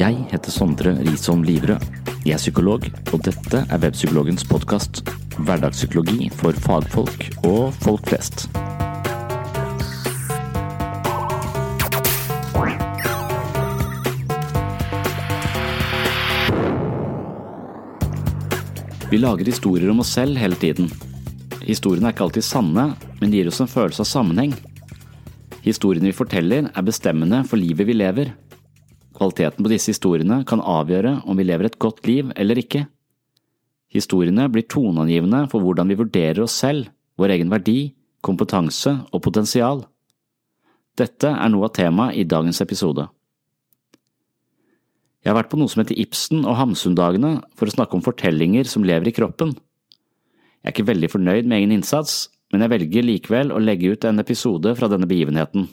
Jeg heter Sondre Risholm Livrød. Jeg er psykolog, og dette er Webpsykologens podkast. Hverdagspsykologi for fagfolk og folk flest. Vi lager historier om oss selv hele tiden. Historiene er ikke alltid sanne, men gir oss en følelse av sammenheng. Historiene vi forteller, er bestemmende for livet vi lever. Kvaliteten på disse historiene kan avgjøre om vi lever et godt liv eller ikke. Historiene blir toneangivende for hvordan vi vurderer oss selv, vår egen verdi, kompetanse og potensial. Dette er noe av temaet i dagens episode. Jeg har vært på noe som heter Ibsen og Hamsun-dagene for å snakke om fortellinger som lever i kroppen. Jeg er ikke veldig fornøyd med egen innsats, men jeg velger likevel å legge ut en episode fra denne begivenheten.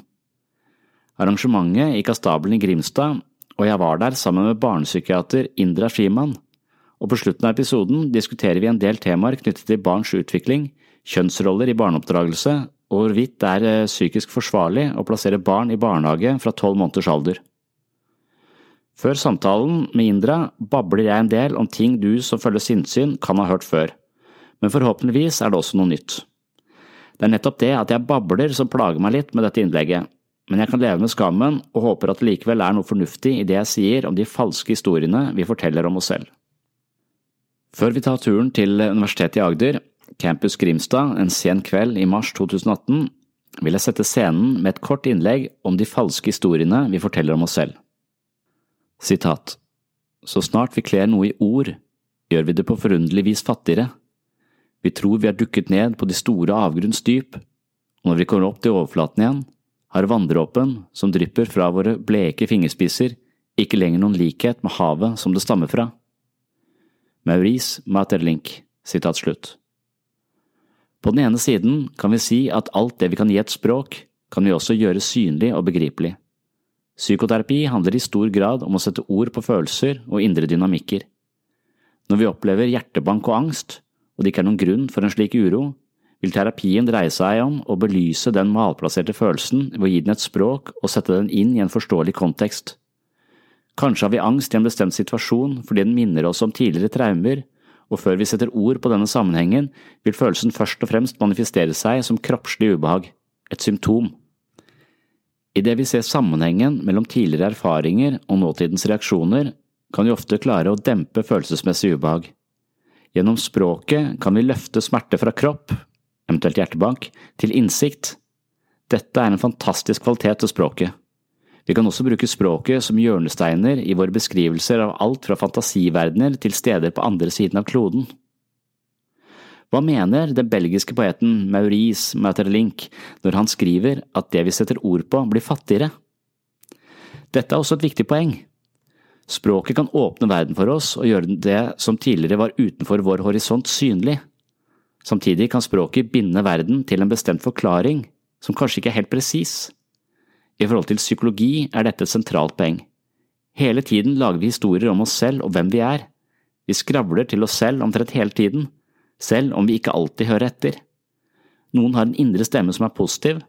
Arrangementet gikk av stabelen i Grimstad, og jeg var der sammen med barnepsykiater Indra Shiman, og på slutten av episoden diskuterer vi en del temaer knyttet til barns utvikling, kjønnsroller i barneoppdragelse og hvorvidt det er eh, psykisk forsvarlig å plassere barn i barnehage fra tolv måneders alder. Før samtalen med Indra babler jeg en del om ting du som følger sinnssyn kan ha hørt før, men forhåpentligvis er det også noe nytt. Det er nettopp det at jeg babler som plager meg litt med dette innlegget, men jeg kan leve med skammen og håper at det likevel er noe fornuftig i det jeg sier om de falske historiene vi forteller om oss selv. Før vi tar turen til Universitetet i Agder, Campus Grimstad, en sen kveld i mars 2018, vil jeg sette scenen med et kort innlegg om de falske historiene vi forteller om oss selv. Sitat Så snart vi kler noe i ord, gjør vi det på forunderlig vis fattigere. Vi tror vi har dukket ned på de store avgrunns dyp, og når vi kommer opp til overflaten igjen, har vanndråpen som drypper fra våre bleke fingerspisser, ikke lenger noen likhet med havet som det stammer fra. Maurice Maeterlinck, sitat slutt. På den ene siden kan vi si at alt det vi kan gi et språk, kan vi også gjøre synlig og begripelig. Psykoterapi handler i stor grad om å sette ord på følelser og indre dynamikker. Når vi opplever hjertebank og angst, og det ikke er noen grunn for en slik uro, vil terapien dreie seg om å belyse den malplasserte følelsen ved å gi den et språk og sette den inn i en forståelig kontekst. Kanskje har vi angst i en bestemt situasjon fordi den minner oss om tidligere traumer, og før vi setter ord på denne sammenhengen, vil følelsen først og fremst manifestere seg som kroppslig ubehag, et symptom. Idet vi ser sammenhengen mellom tidligere erfaringer og nåtidens reaksjoner, kan vi ofte klare å dempe følelsesmessig ubehag. Gjennom språket kan vi løfte smerte fra kropp, eventuelt hjertebank, til innsikt. Dette er en fantastisk kvalitet til språket. Vi kan også bruke språket som hjørnesteiner i våre beskrivelser av alt fra fantasiverdener til steder på andre siden av kloden. Hva mener den belgiske poeten Maurice Maeterlinck når han skriver at det vi setter ord på, blir fattigere? Dette er også et viktig poeng. Språket kan åpne verden for oss og gjøre det som tidligere var utenfor vår horisont synlig. Samtidig kan språket binde verden til en bestemt forklaring som kanskje ikke er helt presis. I forhold til psykologi er dette et sentralt poeng. Hele tiden lager vi historier om oss selv og hvem vi er. Vi skravler til oss selv omtrent hele tiden, selv om vi ikke alltid hører etter. Noen har en indre stemme som er positiv,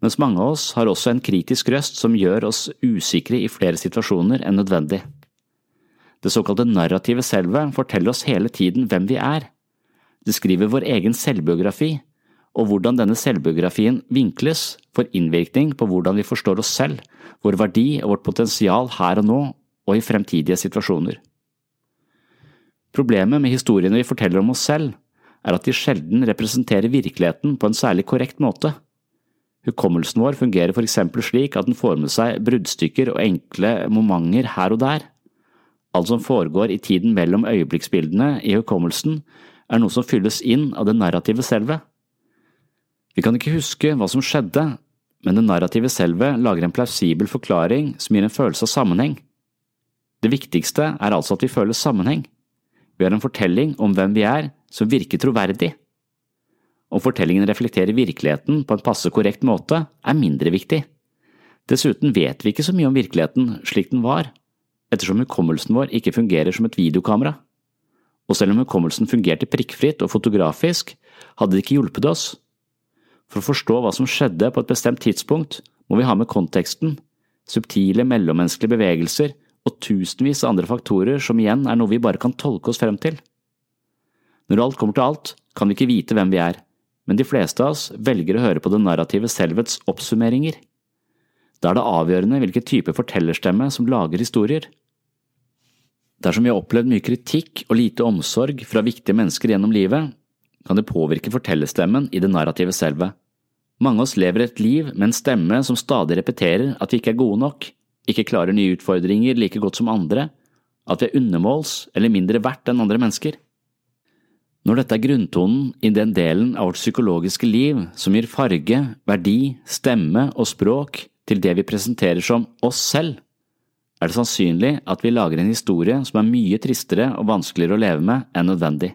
mens mange av oss har også en kritisk røst som gjør oss usikre i flere situasjoner enn nødvendig. Det såkalte narrative selvet forteller oss hele tiden hvem vi er. Det skriver vår egen selvbiografi, og hvordan denne selvbiografien vinkles, får innvirkning på hvordan vi forstår oss selv, vår verdi og vårt potensial her og nå og i fremtidige situasjoner. Problemet med historiene vi forteller om oss selv, er at de sjelden representerer virkeligheten på en særlig korrekt måte. Hukommelsen vår fungerer for eksempel slik at den får med seg bruddstykker og enkle momenter her og der. alt som foregår i tiden mellom øyeblikksbildene i hukommelsen, er noe som fylles inn av det narrative selve. Vi kan ikke huske hva som skjedde, men det narrative selve lager en plausibel forklaring som gir en følelse av sammenheng. Det viktigste er altså at vi føler sammenheng. Vi har en fortelling om hvem vi er, som virker troverdig. Om fortellingen reflekterer virkeligheten på en passe korrekt måte, er mindre viktig. Dessuten vet vi ikke så mye om virkeligheten slik den var, ettersom hukommelsen vår ikke fungerer som et videokamera. Og selv om hukommelsen fungerte prikkfritt og fotografisk, hadde det ikke hjulpet oss. For å forstå hva som skjedde på et bestemt tidspunkt, må vi ha med konteksten, subtile mellommenneskelige bevegelser og tusenvis av andre faktorer som igjen er noe vi bare kan tolke oss frem til. Når alt kommer til alt, kan vi ikke vite hvem vi er, men de fleste av oss velger å høre på det narrative selvets oppsummeringer. Da er det avgjørende hvilken type fortellerstemme som lager historier. Dersom vi har opplevd mye kritikk og lite omsorg fra viktige mennesker gjennom livet, kan det påvirke fortellerstemmen i det narrative selve. Mange av oss lever et liv med en stemme som stadig repeterer at vi ikke er gode nok, ikke klarer nye utfordringer like godt som andre, at vi er undermåls eller mindre verdt enn andre mennesker. Når dette er grunntonen i den delen av vårt psykologiske liv som gir farge, verdi, stemme og språk til det vi presenterer som oss selv, er det sannsynlig at vi lager en historie som er mye tristere og vanskeligere å leve med enn nødvendig.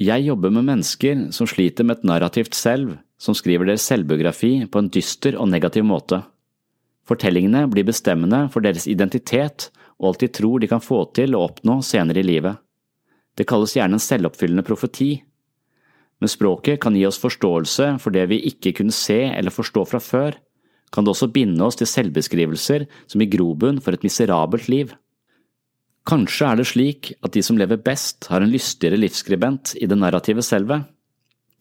Jeg jobber med mennesker som sliter med et narrativt selv, som skriver deres selvbiografi på en dyster og negativ måte. Fortellingene blir bestemmende for deres identitet og alt de tror de kan få til å oppnå senere i livet. Det kalles gjerne en selvoppfyllende profeti. Men språket kan gi oss forståelse for det vi ikke kunne se eller forstå fra før, kan det også binde oss til selvbeskrivelser som gir grobunn for et miserabelt liv. Kanskje er det slik at de som lever best, har en lystigere livsskribent i det narrative selve.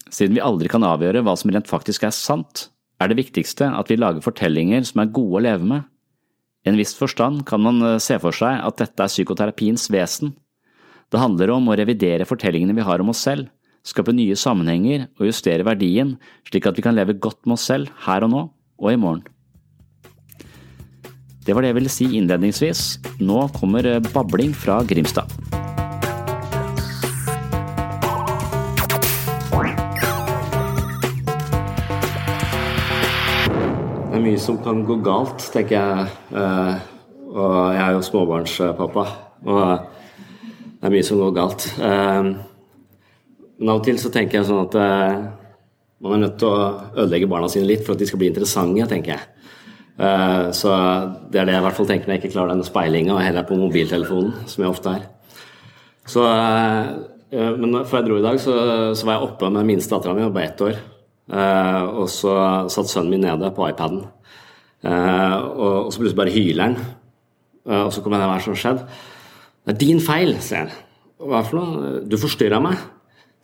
Siden vi aldri kan avgjøre hva som rent faktisk er sant, er det viktigste at vi lager fortellinger som er gode å leve med. I en viss forstand kan man eh, se for seg at dette er psykoterapiens vesen. Det handler om å revidere fortellingene vi har om oss selv, skape nye sammenhenger og justere verdien slik at vi kan leve godt med oss selv her og nå og i morgen. Det var det jeg ville si innledningsvis. Nå kommer eh, babling fra Grimstad. Det er mye som kan gå galt, tenker jeg. Eh, og jeg er jo småbarnspappa, og det er mye som går galt. Eh, men av og til så tenker jeg sånn at man er nødt til å ødelegge barna sine litt for at de skal bli interessante, tenker jeg. Eh, så det er det jeg i hvert fall tenker når jeg ikke klarer denne speilinga og heller er på mobiltelefonen, som jeg ofte er. Så, eh, men før jeg dro i dag, så, så var jeg oppe med minste dattera mi, var ett år. Eh, og så satt sønnen min nede på iPaden. Og så plutselig bare hyler han. Og så kom jeg ned, hva som skjedde. Det er din feil, sier han. Hva for noe? Du forstyrra meg.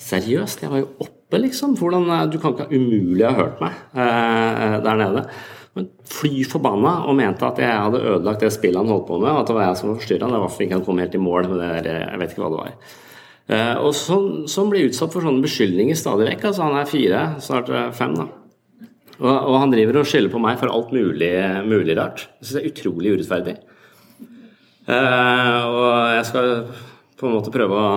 Seriøst, jeg var jo oppe, liksom. Hvordan, eh, du kan ikke umulig ha hørt meg eh, der nede. Men fly forbanna og mente at jeg hadde ødelagt det spillet han holdt på med. og At det var jeg som var forstyrra. Det var derfor ikke han kom helt i mål med det der, jeg vet ikke hva det var. Eh, og sånn, sånn blir utsatt for sånne beskyldninger stadig vekk. Altså, han er fire, snart fem, da. Og, og han driver og skylder på meg for alt mulig, mulig rart. Jeg syns jeg er utrolig urettferdig. Eh, og jeg skal på en måte prøve å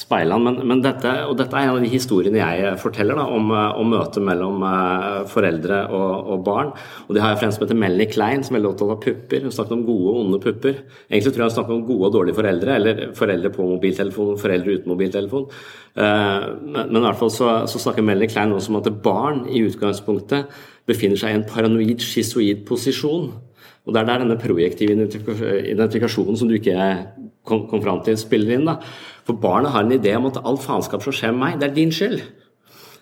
speile han. Men, men dette, og dette er en av de historiene jeg forteller da, om, eh, om møtet mellom uh, foreldre og, og, barn. Og det har jeg en som heter Melanie Klein, som er veldig opptatt av pupper. Hun snakket om gode og onde pupper. Egentlig tror jeg hun snakket om gode og dårlige foreldre, eller foreldre på mobiltelefon, foreldre uten mobiltelefon. Uh, men, men, i hvert fall så, så snakker Melanie Klein også om at barn i utgangspunktet befinner seg i en paranoid, schizoid posisjon. Og det er der denne projektive identifikasjonen som du ikke kom, kom fram til, spiller inn. da. For barnet har en idé om at all faenskap som skjer med meg, det er din skyld.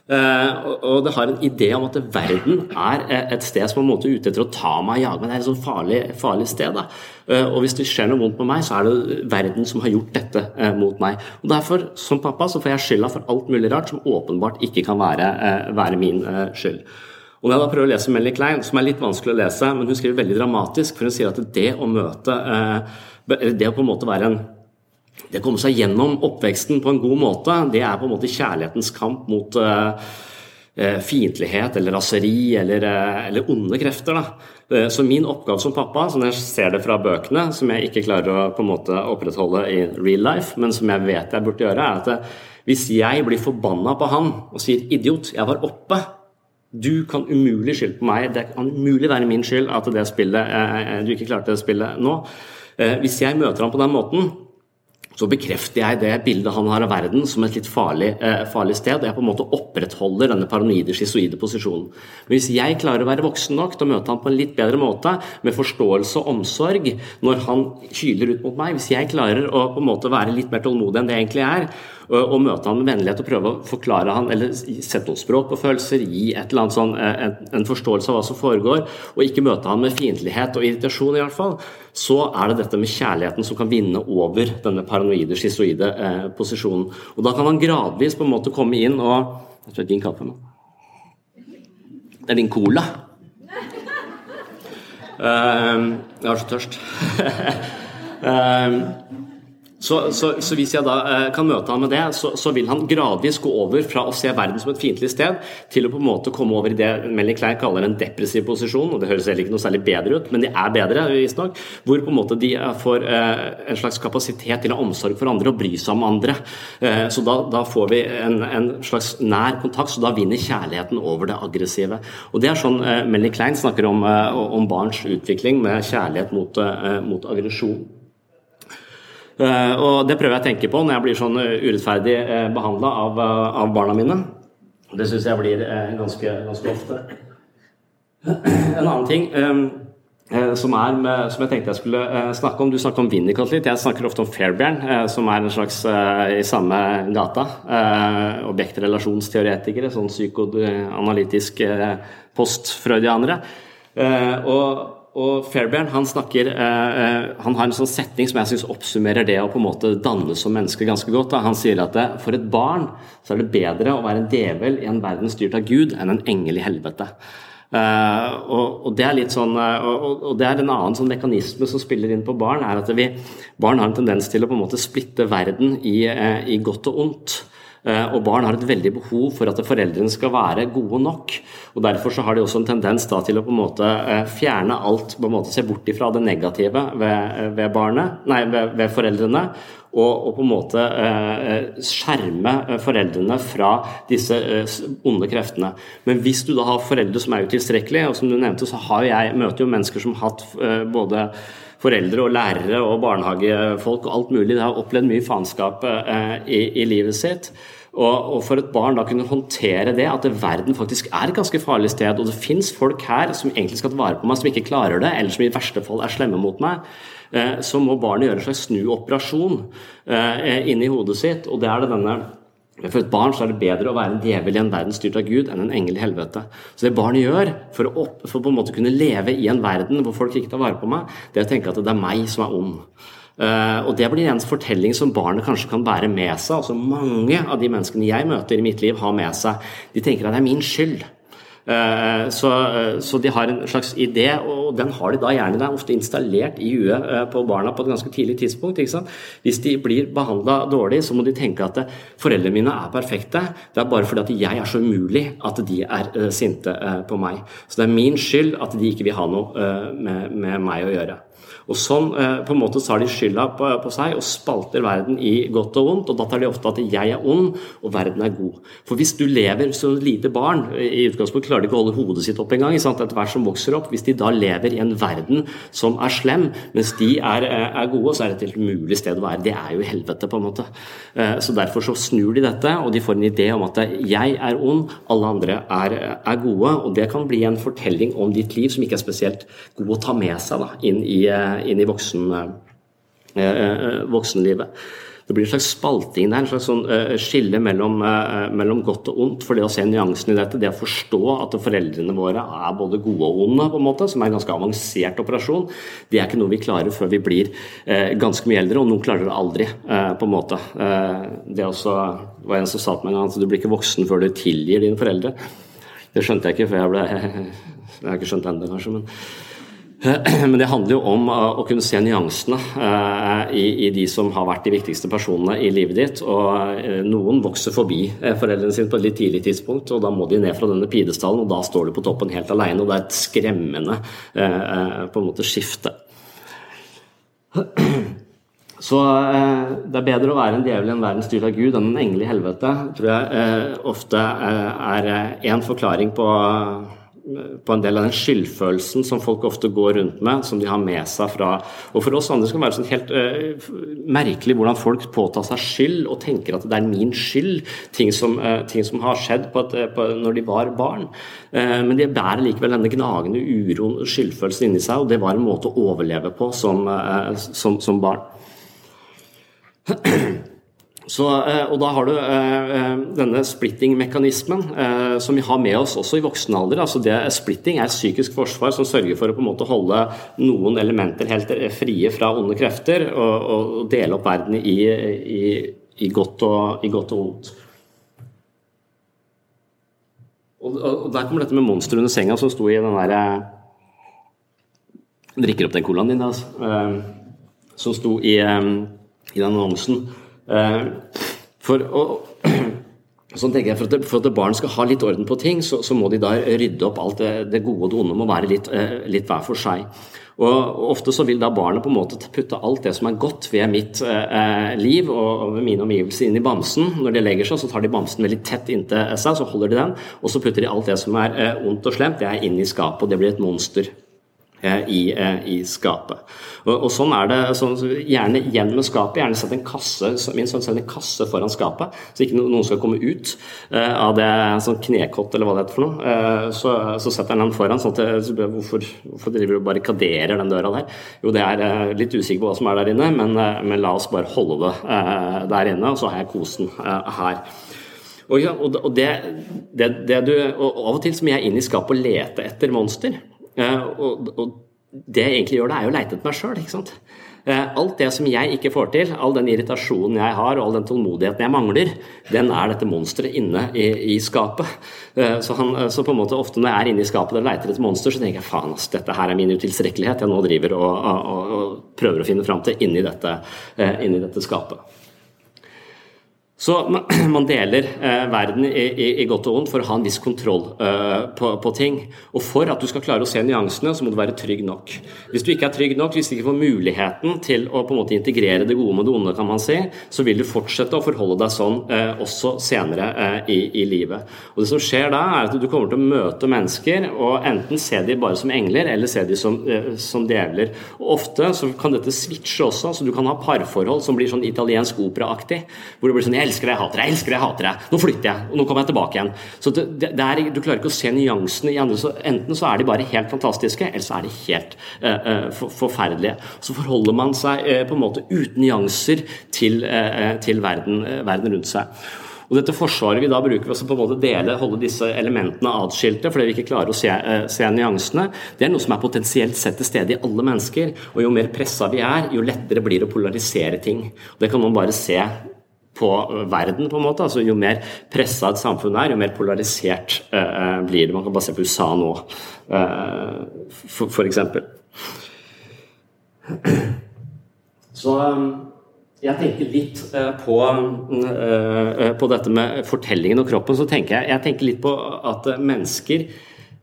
Uh, og det har en idé om at verden er et sted som er en måte ute etter å ta meg og jage meg. Det er et sånn farlig, farlig sted. Uh, og hvis det skjer noe vondt med meg, så er det verden som har gjort dette uh, mot meg. Og Derfor, som pappa, så får jeg skylda for alt mulig rart som åpenbart ikke kan være, være min skyld. Og når jeg da prøver å lese Melanie Klein, som er litt vanskelig å lese, men hun skriver veldig dramatisk, for hun sier at det å møte Det å på en måte være en det å komme seg gjennom oppveksten på en god måte, det er på en måte kjærlighetens kamp mot uh, eh, fiendtlighet eller raseri eller, eh, eller, onde krefter. Da. Eh, så min oppgave som pappa, som jeg ser det fra bøkene, som jeg ikke klarer å på en måte opprettholde i real life, men som jeg vet jeg burde gjøre, er at eh, hvis jeg blir forbanna på han og sier 'idiot, jeg var oppe', du kan umulig skylde på meg, det kan umulig være min skyld at det spillet, eh, du ikke klarte det spillet nå. Hvis jeg møter ham på den måten, så bekrefter jeg det bildet han har av verden som et litt farlig, eh, farlig sted. og Jeg på en måte opprettholder denne paranoide, schizoide posisjonen. Men hvis jeg klarer å være voksen nok til å møte han på en litt bedre måte, med forståelse og omsorg, når han kyler ut mot meg, hvis jeg klarer å på en måte være litt mer tålmodig enn det egentlig er, og møte han med vennlighet og prøve å forklare han, eller sette noen språk på følelser, gi et eller annet sånn, eh, en, en forståelse av hva som foregår, og ikke møte han med fiendtlighet og irritasjon, i hvert fall, så er det dette med kjærligheten som kan vinne over denne paranoide, schizoide eh, posisjonen. Og da kan han gradvis på en måte komme inn og Jeg tror det er din kaffe nå. Det er din cola. Uh, jeg er så tørst. uh, Så, så, så, hvis jeg da eh, kan møte ham med det, så, så, vil han gradvis gå over fra å se verden som et fiendtlig sted, til å på en måte komme over i det Melly Klein kaller en depressiv posisjon. og Det høres heller ikke noe særlig bedre ut, men det er bedre, visstnok. Hvor på en måte de eh, får eh, en slags kapasitet til å ha omsorg for andre og bry seg om andre. Så da, da, får vi en, en, slags nær kontakt, så da vinner kjærligheten over det aggressive. Og Det er sånn Melly Klein snakker om, om barns utvikling med kjærlighet mot, mot aggresjon. Eh, og det prøver jeg å tenke på når jeg blir sånn eh, urettferdig eh, behandla av, av, barna mine. Det syns jeg blir ganske, ganske, ofte. En annen ting som, er med, som jeg tenkte jeg skulle snakke om Du snakker om Winnicott litt. Jeg snakker ofte om Fairbjørn, som er en slags i samme gata. Objektrelasjonsteoretikere, sånn psykoanalytisk postfreudianere. Og og Fairbairn han snakker eh, eh, Han har en sånn setning som jeg synes oppsummerer det å på en måte danne som menneske ganske godt. Han sier at det, for et barn så er det bedre å være en djevel i en verden styrt av Gud enn en engel i helvete. Og, det er litt sånn, og, det er en annen sånn mekanisme som spiller inn på barn, er at vi, barn har en tendens til å på en måte splitte verden i, i godt og ondt. Eh, og barn har et veldig behov for at foreldrene skal være gode nok. og Derfor så har de også en tendens da, til å på en måte eh, fjerne alt, på en måte se bort ifra det negative ved, ved, barnet, nei, ved, ved foreldrene. Og, og, på en måte eh, skjerme foreldrene fra disse eh, onde kreftene. Men hvis du da har foreldre som er utilstrekkelige, og som du nevnte, så har jeg, møter jo mennesker som har hatt eh, både foreldre og lærere og barnehagefolk og alt mulig. De har opplevd mye faenskap eh, i, i, livet sitt. Og, og, for et barn da kunne håndtere det, at verden faktisk er et ganske farlig sted, og det fins folk her som egentlig skal ta vare på meg, som ikke klarer det, eller som i verste fall er slemme mot meg, eh, så må barnet gjøre en slags snuoperasjon eh, inni hodet sitt. Og det er det denne for et barn så er det bedre å være en djevel i en verden styrt av Gud enn en engel i helvete. Så det barnet gjør for å, opp, for på en måte kunne leve i en verden hvor folk ikke tar vare på meg, det er å tenke at det er meg som er ond. Uh, og Det blir en fortelling som barnet kanskje kan bære med seg. altså Mange av de menneskene jeg møter i mitt liv, har med seg De tenker at det er min skyld. Eh, så, eh, så, de har en slags idé, og den har de da gjerne. Den ofte installert i huet eh, på barna på et ganske tidlig tidspunkt. Hvis de blir behandla dårlig, så må de tenke at foreldrene mine er perfekte. Det er bare fordi at jeg er så umulig at de er sinte på meg. Så det er min skyld at de ikke vil ha noe med, med meg å gjøre. Og Sånn eh, på en måte tar de skylda på, seg og spalter verden i godt og vondt. og Da tar de ofte at jeg er ond og verden er god. For hvis du lever som et lite barn, i utgangspunktet klarer de ikke å holde hodet sitt opp engang, etter hvert som vokser opp, hvis de da lever i en verden som er slem, mens de er, eh, er gode, så er det et helt umulig sted å være. Det er jo helvete, på en måte. Eh, så Derfor så snur de dette, og de får en idé om at jeg er ond, alle andre er, er gode. Og det kan bli en fortelling om ditt liv som ikke er spesielt god å ta med seg da, inn i inn i voksen, eh, eh, voksenlivet. Det blir en slags spalting der, en slags sånn, skille mellom, mellom, godt og ondt. For det å se nyansen i dette, det å forstå at foreldrene våre er både gode og onde, på en måte, som er en ganske avansert operasjon, det er ikke noe vi klarer før vi blir ganske mye eldre, og noen klarer det aldri, på en måte. det også, var en som sa til meg en gang at du blir ikke voksen før du tilgir dine foreldre. Det skjønte jeg ikke, for jeg ble Jeg har ikke skjønt det ennå, kanskje, men Men det handler jo om å kunne se nyansene i, i, de som har vært de viktigste personene i livet ditt. Og noen vokser forbi foreldrene sine på et litt tidlig tidspunkt, og da må de ned fra denne pidestallen, og da står du på toppen helt alene, og det er et skremmende på en måte skifte. Så eh, det er bedre å være en djevel i en verden styrt av Gud enn en engel i helvete, tror jeg eh, ofte eh, er én forklaring på, på, en del av den skyldfølelsen som folk ofte går rundt med, som de har med seg fra Og for oss andre skal det være sånn helt uh, merkelig hvordan folk påtar seg skyld og tenker at det er min skyld, ting som, uh, ting som har skjedd på et, på, når de var barn. Uh, men de bærer likevel denne gnagende uroen, og skyldfølelsen inni seg, og det var en måte å overleve på som, som, som barn. Så, eh, og da har du eh, eh, denne splitting-mekanismen som vi har med oss også i voksen alder. Altså det, splitting er psykisk forsvar som sørger for å på en måte holde noen elementer helt frie fra onde krefter, og, og dele opp verden i, i, i, godt og, i, godt og, vondt. Og, og, der kommer dette med monsteret under senga som sto i den derre Drikker opp den colaen din, altså. Som sto i i den annonsen. Eh, for, å sånn tenker jeg, for at, for at, barn skal ha litt orden på ting, så, så må de da rydde opp alt det, det gode og det onde må være litt, eh, litt, hver for seg. Og Ofte så vil da barnet på en måte putte alt det som er godt ved mitt eh, liv og, og ved mine omgivelser inn i bamsen. Når de legger seg, så tar de bamsen veldig tett inntil seg, så holder de den. Og så putter de alt det som er eh, ondt og slemt, det er inn i skapet, og det blir et monster. Eh, i, eh, i, skapet. Og, og, sånn er det sånn, Gjerne igjen med skapet. Gjerne sett en kasse min sønn setter en kasse foran skapet, så ikke noen skal komme ut uh, av det sånn knekott eller hva det heter for noe. Uh, så, så, setter han den foran. sånn at så, hvorfor, hvorfor, driver du og barrikaderer den døra der? Jo, det er uh, litt usikker på hva som er der inne, men, men la oss bare holde det der inne, og så har jeg kosen her. Og, og det, det, det du, og Av og til så må jeg inn i skapet og lete etter monster. Eh, og, og, det jeg egentlig gjør, det er jo å leite etter meg sjøl. Eh, alt det som jeg ikke får til, all den irritasjonen jeg har, og all den tålmodigheten jeg mangler, den er dette monsteret inne i, i skapet. Eh, så, han, så, på en måte ofte når jeg er inne i skapet og leiter etter monster, så tenker jeg faen, altså, dette her er min utilstrekkelighet jeg nå driver og, og, og prøver å finne fram til inni dette, inni dette skapet. Så man, deler eh, verden i, godt og vondt for å ha en viss kontroll eh, på, ting. Og for at du skal klare å se nyansene, så må du være trygg nok. Hvis du ikke er trygg nok, hvis du ikke får muligheten til å på en måte integrere det gode med det onde, kan man si, så vil du fortsette å forholde deg sånn eh, også senere i, livet. Og Det som skjer da, er at du kommer til å møte mennesker og enten se dem bare som engler, eller se dem som, som djevler. Og Ofte så kan dette switche også, så du kan ha parforhold som blir sånn italiensk operaaktig. hvor det blir sånn jeg elsker deg, jeg hater deg, jeg elsker deg, jeg hater deg. Nå flytter jeg, og nå kommer jeg tilbake igjen. Så det, det er, Du klarer ikke å se nyansene i andre. så Enten så er de bare helt fantastiske, eller så er de helt uh, for, forferdelige. Så forholder man seg uh, på en måte uten nyanser til, uh, til verden, verden rundt seg. Og dette forsvaret vi da bruker å måte dele, holde disse elementene atskilte fordi vi ikke klarer å se, se, nyansene, det er noe som er potensielt sett til stede i alle mennesker. Og jo mer pressa vi er, jo lettere blir det å polarisere ting. Og det kan man bare se på verden, på en måte. Altså, jo mer pressa et samfunn er, jo mer polarisert uh, blir det. Man kan bare se på USA nå, uh, for, for, eksempel. Så jeg tenker litt på, på, dette med fortellingen og kroppen. Så tenker jeg, jeg tenker litt på at mennesker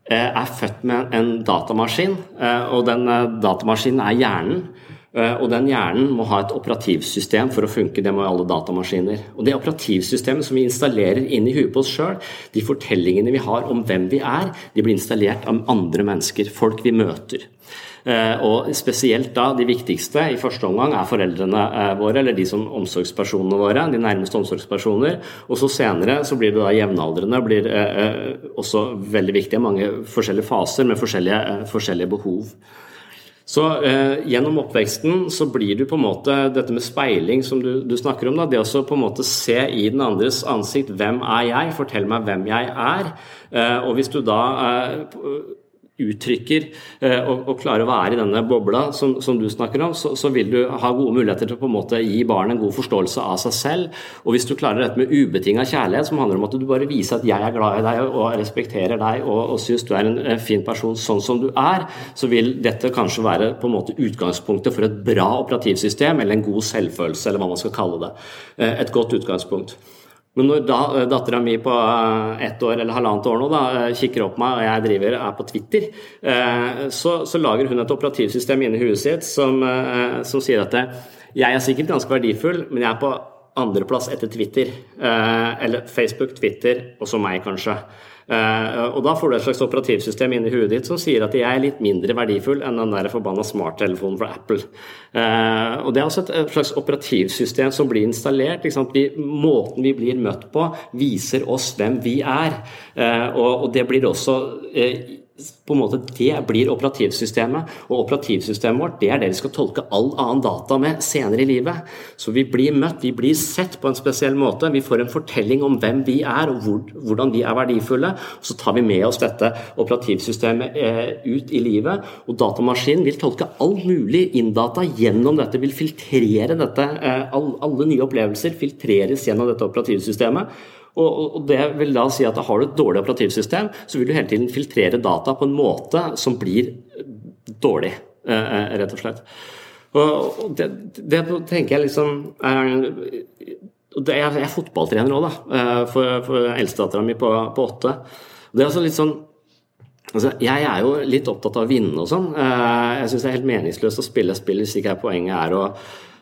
er født med en datamaskin, og den datamaskinen er hjernen. Eh, og den hjernen må ha et operativsystem for å funke. Det må alle datamaskiner. Og det operativsystemet som vi installerer inn i huet på oss sjøl, de fortellingene vi har om hvem vi er, de blir installert av andre mennesker. Folk vi møter. Eh, og spesielt da, de viktigste i første omgang er foreldrene eh, våre, eller de som omsorgspersonene våre, de nærmeste omsorgspersoner. Og så senere så blir det da jevnaldrende, blir også veldig viktige. Mange forskjellige faser med forskjellige, forskjellige behov. Så eh, gjennom oppveksten så blir du på en måte dette med speiling som du, du snakker om, da, det å på en måte se i den andres ansikt hvem er jeg, fortell meg hvem jeg er. Eh, og hvis du da eh, uttrykker eh, og, og, klarer å være i denne bobla som, som du snakker om, så, så, vil du ha gode muligheter til å på en måte gi barnet en god forståelse av seg selv. Og hvis du klarer dette med ubetinga kjærlighet, som handler om at du bare viser at 'jeg er glad i deg og respekterer deg og, og syns du er en, fin person sånn som du er', så vil dette kanskje være på en måte utgangspunktet for et bra operativsystem eller en god selvfølelse, eller hva man skal kalle det. Eh, et godt utgangspunkt. Men når da eh, dattera mi på eh, ett år eller halvannet år nå da, eh, kikker opp meg, og jeg driver er på Twitter, så, så lager hun et operativsystem inni huet sitt som, som sier at jeg er sikkert ganske verdifull, men jeg er på andreplass etter Twitter. Eller Facebook, Twitter og så meg, kanskje. Uh, og Da får du et slags operativsystem inni huet ditt som sier at jeg er litt mindre verdifull enn den der forbanna smarttelefonen fra Apple. Uh, og Det er også et slags operativsystem som blir installert. Vi, måten vi blir møtt på, viser oss hvem vi er. Og, og, det blir også på en måte, Det blir operativsystemet, og operativsystemet vårt det er det vi skal tolke all annen data med senere i livet. Så vi blir møtt, vi blir sett på en spesiell måte. Vi får en fortelling om hvem vi er og hvor, hvordan vi er verdifulle. Så tar vi med oss dette operativsystemet eh, ut i livet. Og datamaskinen vil tolke all mulig inndata gjennom dette, vil filtrere dette. Eh, all, alle nye opplevelser filtreres gjennom dette operativsystemet. Og, det vil da si at Har du et dårlig operativsystem, så vil du hele tiden filtrere data på en måte som blir dårlig, eh, eh, rett og slett. Og det, det tenker jeg liksom jeg er fotballtrener òg, da, eh, for, for eldstedattera mi på, på åtte. Det er altså litt sånn altså, Jeg er jo litt opptatt av å vinne og sånn. Jeg syns det er helt meningsløst å spille spill hvis ikke poenget er å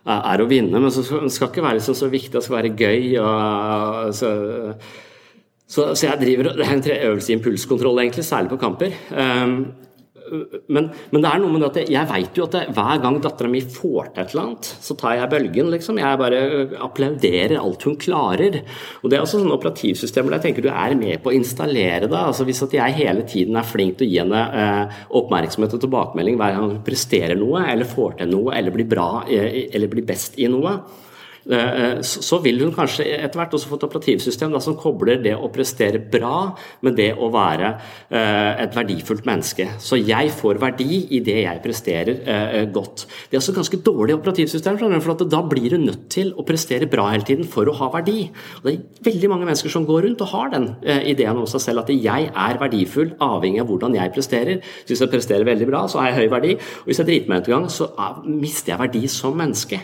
er å vinne, men så skal det ikke være liksom så viktig, det skal være gøy. Og, så, så, så, jeg driver Det er en øvelse i impulskontroll, egentlig, særlig på kamper. Um, men, men, det er noe med at jeg vet jo at jeg, hver gang dattera mi får til et eller annet, så tar jeg bølgen, liksom. Jeg bare applauderer alt hun klarer. Og det er også sånne operativsystemer der jeg tenker du er med på å installere det. Altså Hvis at jeg hele tiden er flink til å gi henne eh, oppmerksomhet og tilbakemelding hver gang hun presterer noe, eller får til noe, eller blir bra, eh, eller blir best i noe, så vil hun kanskje etter hvert også få et operativsystem som kobler det å prestere bra med det å være eh, et verdifullt menneske. Så jeg får verdi i det jeg presterer godt. Det er også ganske dårlig operativsystem, for da blir du nødt til å prestere bra hele tiden for å ha verdi. Og det er veldig mange mennesker som går rundt og har den ideen om seg selv at jeg er verdifull avhengig av hvordan jeg presterer. Hvis jeg presterer veldig bra, så har jeg høy verdi. Og hvis jeg driter meg ut en gang, så mister jeg verdi som menneske.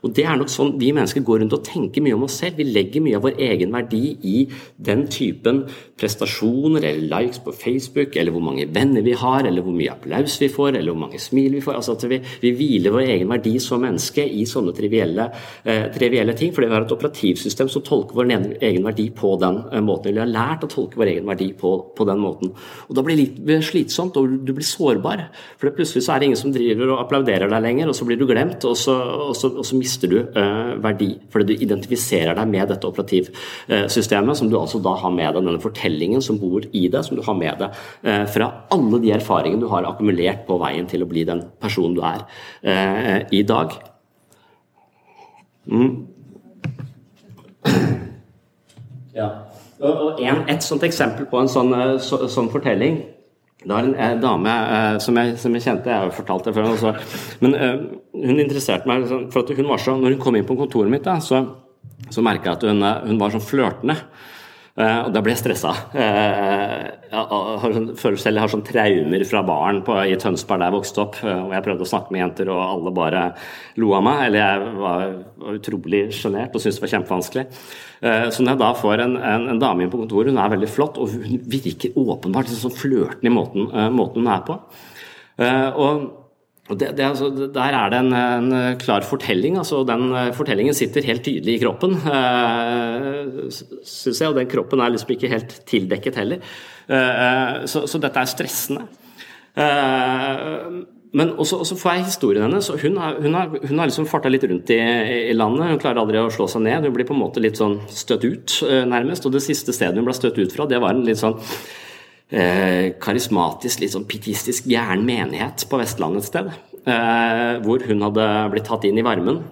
Og det er nok sånn Vi mennesker går rundt og tenker mye om oss selv. Vi legger mye av vår egen verdi i den typen prestasjoner eller likes på Facebook, eller hvor mange venner vi har, eller hvor mye applaus vi får, eller hvor mange smil vi får. Altså at vi, vi hviler vår egen verdi som menneske i sånne trivielle, eh, trivielle ting. Fordi vi har et operativsystem som tolker vår egen verdi på den eh, måten. Eller vi har lært å tolke vår egen verdi på, på den måten. Og Da blir det litt slitsomt, og du blir sårbar. For plutselig så er det ingen som driver og applauderer deg lenger, og så blir du glemt, og så, og så, og så mister du eh, verdi. Fordi du identifiserer deg med dette operativsystemet, som du altså da har med deg, denne fortellingen som bor i deg, som du har med deg eh, fra alle de erfaringene du har akkumulert på veien til å bli den personen du er eh, i dag. Mm. Ja. Og en, et sånt eksempel på en sånn, så, sånn fortelling det var en, en dame eh, som, jeg, som, jeg, kjente, jeg har jo fortalt det før, også, men eh, hun interesserte meg liksom, for at hun var så, Når hun kom inn på kontoret mitt, da, så, så merka jeg at hun, eh, hun var sånn flørtende. Uh, og da ble jeg stressa. Uh, jeg, sånn, føler selv jeg har sånn traumer fra barn på, i Tønsberg der jeg vokste opp. Uh, og jeg prøvde å snakke med jenter, og alle bare lo av meg. Eller jeg var, utrolig sjenert og syntes det var kjempevanskelig. så når jeg da får en, en, en, dame inn på kontoret, hun er veldig flott, og hun virker åpenbart sånn flørtende i måten, måten hun er på. og det, det, altså, der er det en, en, klar fortelling. altså Den eh, fortellingen sitter helt tydelig i kroppen, eh, syns jeg. Og den kroppen er liksom ikke helt tildekket heller. Eh, så, så, dette er stressende. Eh, men også, får jeg historien hennes. Hun har, hun hun har liksom farta litt rundt i, i, landet. Hun klarer aldri å slå seg ned. Hun blir på en måte litt sånn støtt ut, nærmest. Og det siste stedet hun ble støtt ut fra, det var en litt sånn eh, karismatisk, litt sånn pietistisk gæren menighet på Vestlandet et sted. Eh, hvor hun hadde blitt tatt inn i varmen.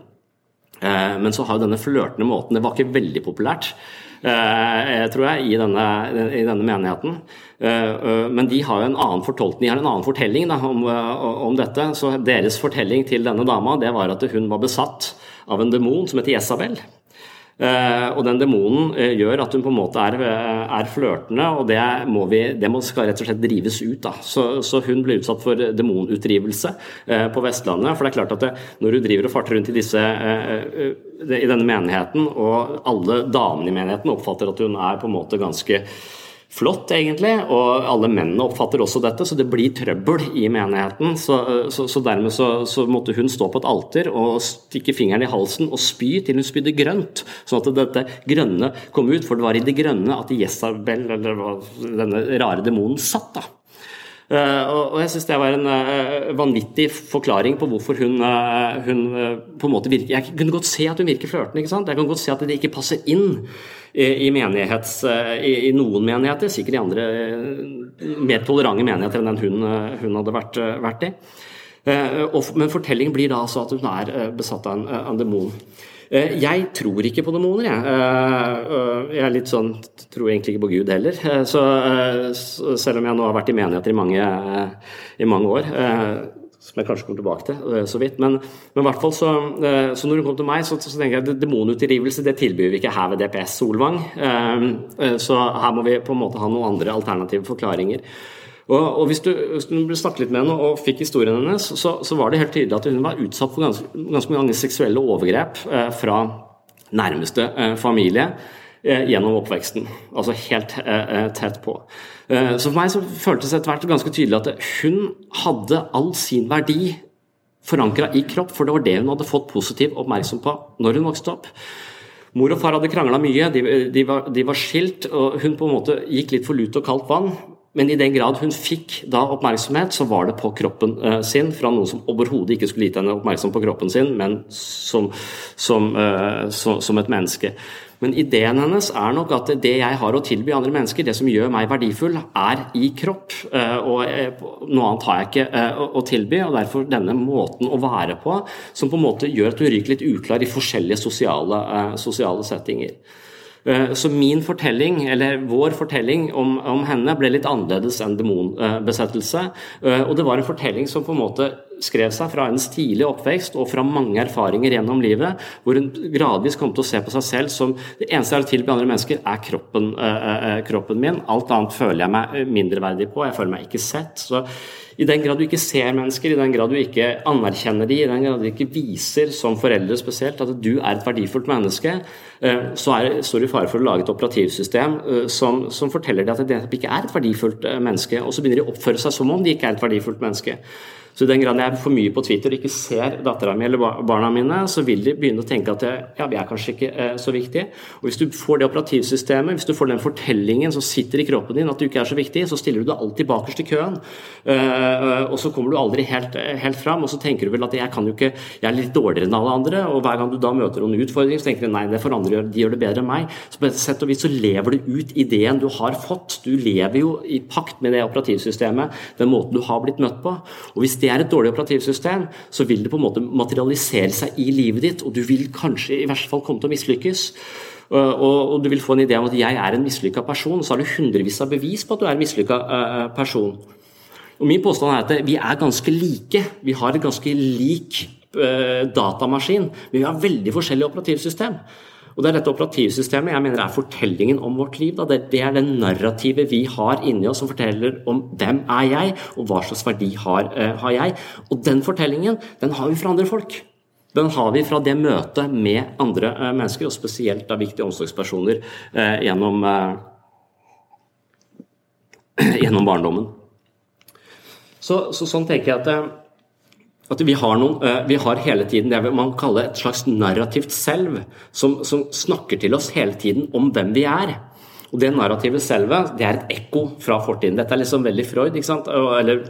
Men så har jo denne flørtende måten Det var ikke veldig populært. tror jeg, i denne, i denne, menigheten. Men de har jo en annen fortolkning, de har en annen fortelling da, om, om, dette. Så deres fortelling til denne dama det var at hun var besatt av en demon som heter Jesabel. Uh, og den demonen uh, gjør at hun på en måte er, uh, er flørtende, og det, må vi, det må skal rett og slett drives ut. Da. Så, så hun ble utsatt for demonutdrivelse på Vestlandet. For det er klart at det, når hun driver og farter rundt i, disse, i denne menigheten, og alle damene i menigheten oppfatter at hun er på en måte ganske flott, egentlig. Og alle mennene oppfatter også dette, så det blir trøbbel i menigheten. Så, så, så dermed så, så, måtte hun stå på et alter og stikke fingeren i halsen og spy til hun spydde grønt, sånn at dette grønne kom ut. For det var i det grønne at Jesabel, eller denne rare demonen, satt. da. Uh, og jeg syns det var en uh, vanvittig forklaring på hvorfor hun, uh, hun på en måte virker Jeg kunne godt se at hun virker flørtende. ikke sant? Jeg kan godt se at det ikke passer inn i, i, i noen menigheter, sikkert i andre mer tolerante menigheter enn den hun, hun hadde vært, vært i. Men fortellingen blir da altså at hun er besatt av en, en demon. Jeg tror ikke på demoner, jeg. Jeg er litt sånn, tror egentlig ikke på Gud heller. Så, selv om jeg nå har vært i menigheter i mange, i mange år som jeg kanskje kommer tilbake til eh, så vidt. Men, men hvert fall så, eh, så, når hun kom til meg, så, så tenker jeg at demonutdrivelse det tilbyr vi ikke her ved DPS Solvang. Eh, så her må vi på en måte ha noen andre alternative forklaringer. Og, og hvis, du, hvis du snakket litt med henne og fikk historien hennes, så, så, var det helt tydelig at hun var utsatt for ganske, ganske mange seksuelle overgrep fra nærmeste familie. Eh, gjennom oppveksten. Altså helt eh, eh, tett på. Så for meg så føltes det etter hvert ganske tydelig at hun hadde all sin verdi forankra i kropp, for det var det hun hadde fått positiv oppmerksom på når hun vokste opp. Mor og far hadde krangla mye, de, de, var, de, var, skilt, og hun på en måte gikk litt for lut og kaldt vann. Men i den grad hun fikk da oppmerksomhet, så var det på kroppen uh, sin fra noen som overhodet ikke skulle gitt henne oppmerksom på kroppen sin, men som, som, uh, som, som et menneske. Men ideen hennes er nok at det jeg har å tilby andre mennesker, det som gjør meg verdifull, er i kropp. Eh, og noe annet har jeg ikke å tilby. Og derfor denne måten å være på, som på en måte gjør at du ryker litt uklar i forskjellige sosiale, sosiale settinger. Så min fortelling, eller vår fortelling om, om, henne ble litt annerledes enn demonbesettelse. Og det var en fortelling som på en måte skrev seg fra hennes tidlige oppvekst og fra mange erfaringer gjennom livet, hvor hun gradvis kom til å se på seg selv som det eneste jeg har tilby andre mennesker, er kroppen, øh, kroppen, min. Alt annet føler jeg meg mindreverdig på, jeg føler meg ikke sett. Så i den grad du ikke ser mennesker, i den grad du ikke anerkjenner dem, i den grad du ikke viser, som foreldre spesielt, at du er et verdifullt menneske, så er, står du i fare for å lage et operativsystem som, som forteller deg at de ikke er et verdifullt menneske, og så begynner de å oppføre seg som om de ikke er et verdifullt menneske. Så i den grad jeg er for mye på Twitter og ikke ser dattera mi eller barna mine, så vil de begynne å tenke at ja, vi er kanskje ikke eh, så viktige. Og hvis du får det operativsystemet, hvis du får den fortellingen som sitter i kroppen din at du ikke er så viktig, så stiller du deg alltid bakerst i køen. Uh, og så kommer du aldri helt, helt fram, og så tenker du vel at jeg kan jo ikke, jeg er litt dårligere enn alle andre. Og hver gang du da møter noen utfordringer, så tenker du nei, det får andre gjøre, de gjør det bedre enn meg. Så på et sett og vis så lever du ut ideen du har fått. Du lever jo i pakt med det operativsystemet, den måten du har blitt møtt på. Og hvis det det er et dårlig operativsystem, så vil det på en måte materialisere seg i livet ditt, og du vil kanskje i verste fall komme til å mislykkes. Og, du vil få en idé om at jeg er en mislykka person, så har du hundrevis av bevis på at du er en mislykka eh, person. Og Min påstand er at vi er ganske like. Vi har et ganske lik eh, datamaskin, men vi har veldig forskjellig operativsystem. Og Det er dette operativsystemet jeg mener er fortellingen om vårt liv. Da. Det er det narrativet vi har inni oss som forteller om hvem er jeg, og hva slags verdi har, uh, har jeg. Og den fortellingen den har vi fra andre folk. Den har vi fra det møtet med andre uh, mennesker, og spesielt av viktige omsorgspersoner uh, gjennom, gjennom barndommen. Så, så, sånn tenker jeg at at vi har, noen, eh, vi har, hele tiden det man kaller et slags narrativt selv, som, som, snakker til oss hele tiden om hvem vi er. Og Det narrativet selvet det er et ekko fra fortiden. Dette er liksom veldig Freud. ikke sant? Eller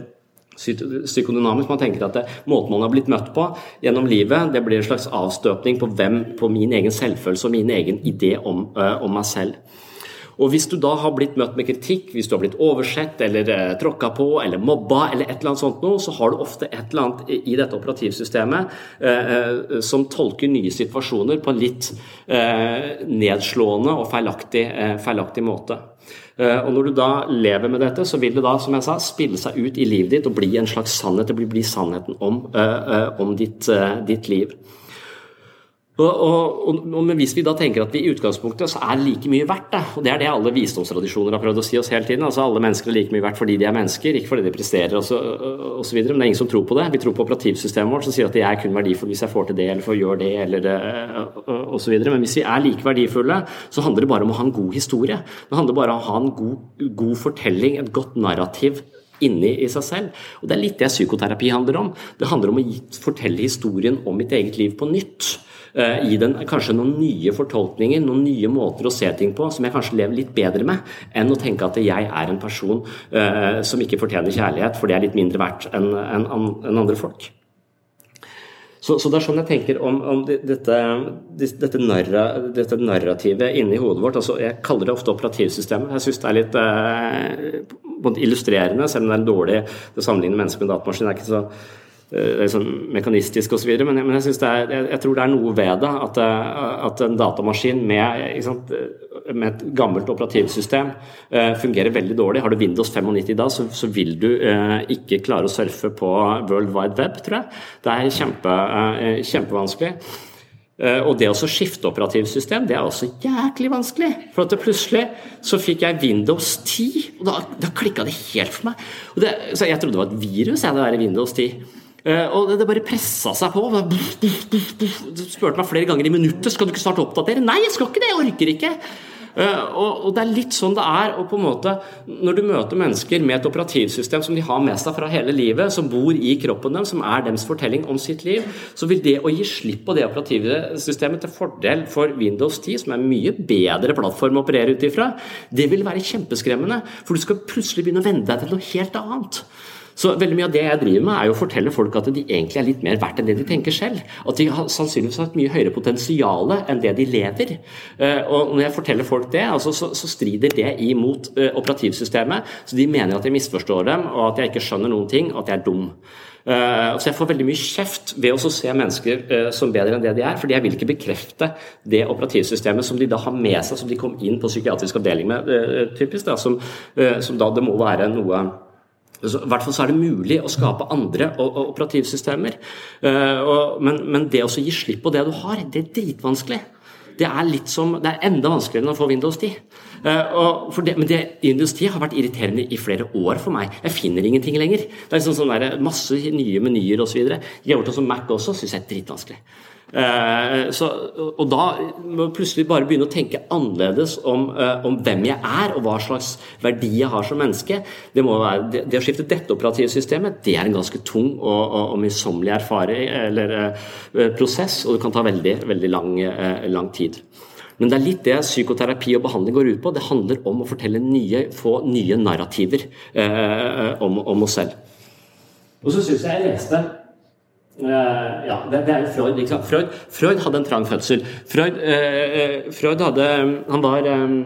psykodynamisk. Man tenker at det, måten man har blitt møtt på gjennom livet, det blir en slags avstøpning på, hvem, på min egen selvfølelse og min egen idé om, uh, om meg selv. Og hvis du da har blitt møtt med kritikk, hvis du har blitt oversett eller eh, tråkka på eller mobba eller et eller annet sånt noe, så har du ofte et eller annet i, dette operativsystemet eh, eh som tolker nye situasjoner på en litt eh, nedslående og feilaktig, eh, feilaktig måte. Eh, og Når du da lever med dette, så vil det da som jeg sa, spille seg ut i livet ditt og bli en slags sannhet. Det blir, bli sannheten om, om ditt, ditt liv. Og, og, og, hvis vi da tenker at vi i utgangspunktet så er like mye verdt, da, og det er det alle visdomstradisjoner har prøvd å si oss hele tiden, altså alle mennesker er like mye verdt fordi de er mennesker, ikke fordi de presterer osv., men det er ingen som tror på det. Vi tror på operativsystemet vårt som sier at jeg er kun verdifull hvis jeg får til det eller får gjøre det eller osv. Men hvis vi er like verdifulle, så handler det bare om å ha en god historie. Det handler bare om å ha en god, god fortelling, et godt narrativ inni i seg selv. Og Det er litt det psykoterapi handler om. Det handler om å fortelle historien om mitt eget liv på nytt. Eh, gi den kanskje noen nye fortolkninger, noen nye måter å se ting på, som jeg kanskje lever litt bedre med, enn å tenke at jeg er en person uh, som ikke fortjener kjærlighet, for det er litt mindre verdt enn en, en andre folk. Så, så, det er sånn jeg tenker om, om dette, dette, narra, dette, narrativet inni hodet vårt. altså Jeg kaller det ofte operativsystemet. Jeg syns det er litt eh, illustrerende, selv om det er dårlig å sammenligne mennesker med datamaskin. Det er ikke så Liksom mekanistisk osv. Men, men jeg, er, jeg, jeg, tror det er noe ved det. At, eh, at en datamaskin med, sant, eh, med, et gammelt operativsystem uh, fungerer veldig dårlig. Har du Windows 95 da, så, så vil du uh, ikke klare å surfe på World Wide Web, tror jeg. Det er kjempe, uh, kjempevanskelig. Og det å skifte operativsystem, det er også jæklig vanskelig. For at plutselig så fikk jeg Windows 10, og da, da klikka det helt for meg. Det, så jeg trodde det var et virus, jeg, det der Windows 10. Uh, og det bare pressa seg på. Du spurte meg flere ganger i minuttet skal du ikke starte å oppdatere. Nei, jeg skal ikke det, jeg orker ikke. Og, og, Det er litt sånn det er. og på en måte Når du møter mennesker med et operativsystem som de har med seg fra hele livet, som bor i kroppen dem, som er deres fortelling om sitt liv, så vil det å gi slipp på det operativsystemet til fordel for Windows 10, som er en mye bedre plattform å operere ut ifra, det vil være kjempeskremmende. For du skal plutselig begynne å venne deg til noe helt annet. Så veldig mye av det jeg driver med, er jo å fortelle folk at de egentlig er litt mer verdt enn det de tenker selv. At de har sannsynligvis har et mye høyere potensial enn det de lever. Eh, og når jeg forteller folk det, altså, så, så, strider det imot uh, operativsystemet. Så de mener at jeg misforstår dem, og at jeg ikke skjønner noen ting, og at jeg er dum. Uh, så jeg får veldig mye kjeft ved å se mennesker som bedre enn det de er, fordi jeg vil ikke bekrefte det operativsystemet som de da har med seg, som de kom inn på psykiatrisk avdeling med, typisk, da, som, som da det må være noe i hvert fall så er det mulig å skape andre operativsystemer. Eh, men, men det å gi slipp på det du har, det er dritvanskelig. Det er, som, det er enda vanskeligere enn å få Windows 10. Uh, det, men det, Windows 10 har vært irriterende i flere år for meg. Jeg finner ingenting lenger. Det er liksom sånn der, masse nye menyer osv. Gjort det som Mac også syns jeg er dritvanskelig. Eh, så, og da må jeg plutselig bare begynne å tenke annerledes om, eh, om, hvem jeg er, og hva slags verdi jeg har som menneske. Det, være, det, det å skifte dette operativsystemet, det er en ganske tung og, og, og møysommelig erfaring eller uh, prosess, og det kan ta veldig, veldig lang, lang, tid. Men det er litt det psykoterapi og behandling går ut på. Det handler om å fortelle nye, få nye narrativer eh, om, om oss selv. Og så syns jeg jeg leste Uh, ja, det, er Freud, liksom. Freud, Freud hadde en trang fødsel. Freud, uh, Freud hadde Han var um,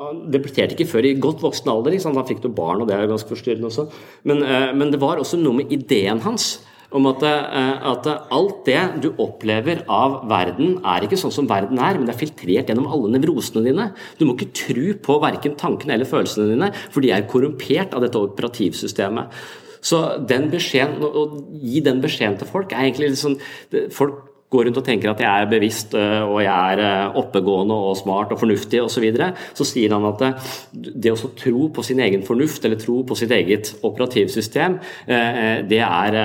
han debuterte ikke før i godt voksen alder. Liksom. Han fikk noe barn, og det er ganske forstyrrende også. Men, uh, men, det var også noe med ideen hans om at, at, alt det du opplever av verden, er ikke sånn som verden er, men det er filtrert gjennom alle nevrosene dine. Du må ikke tro på verken tankene eller følelsene dine, for de er korrumpert av dette operativsystemet. Så den beskjeden, å gi den beskjeden til folk er egentlig litt sånn Folk går rundt og tenker at jeg er bevisst øh, og jeg er øh, oppegående og smart og fornuftig osv., så, videre, så sier han at øh, det å tro på sin egen fornuft eller tro på sitt eget operativsystem, det er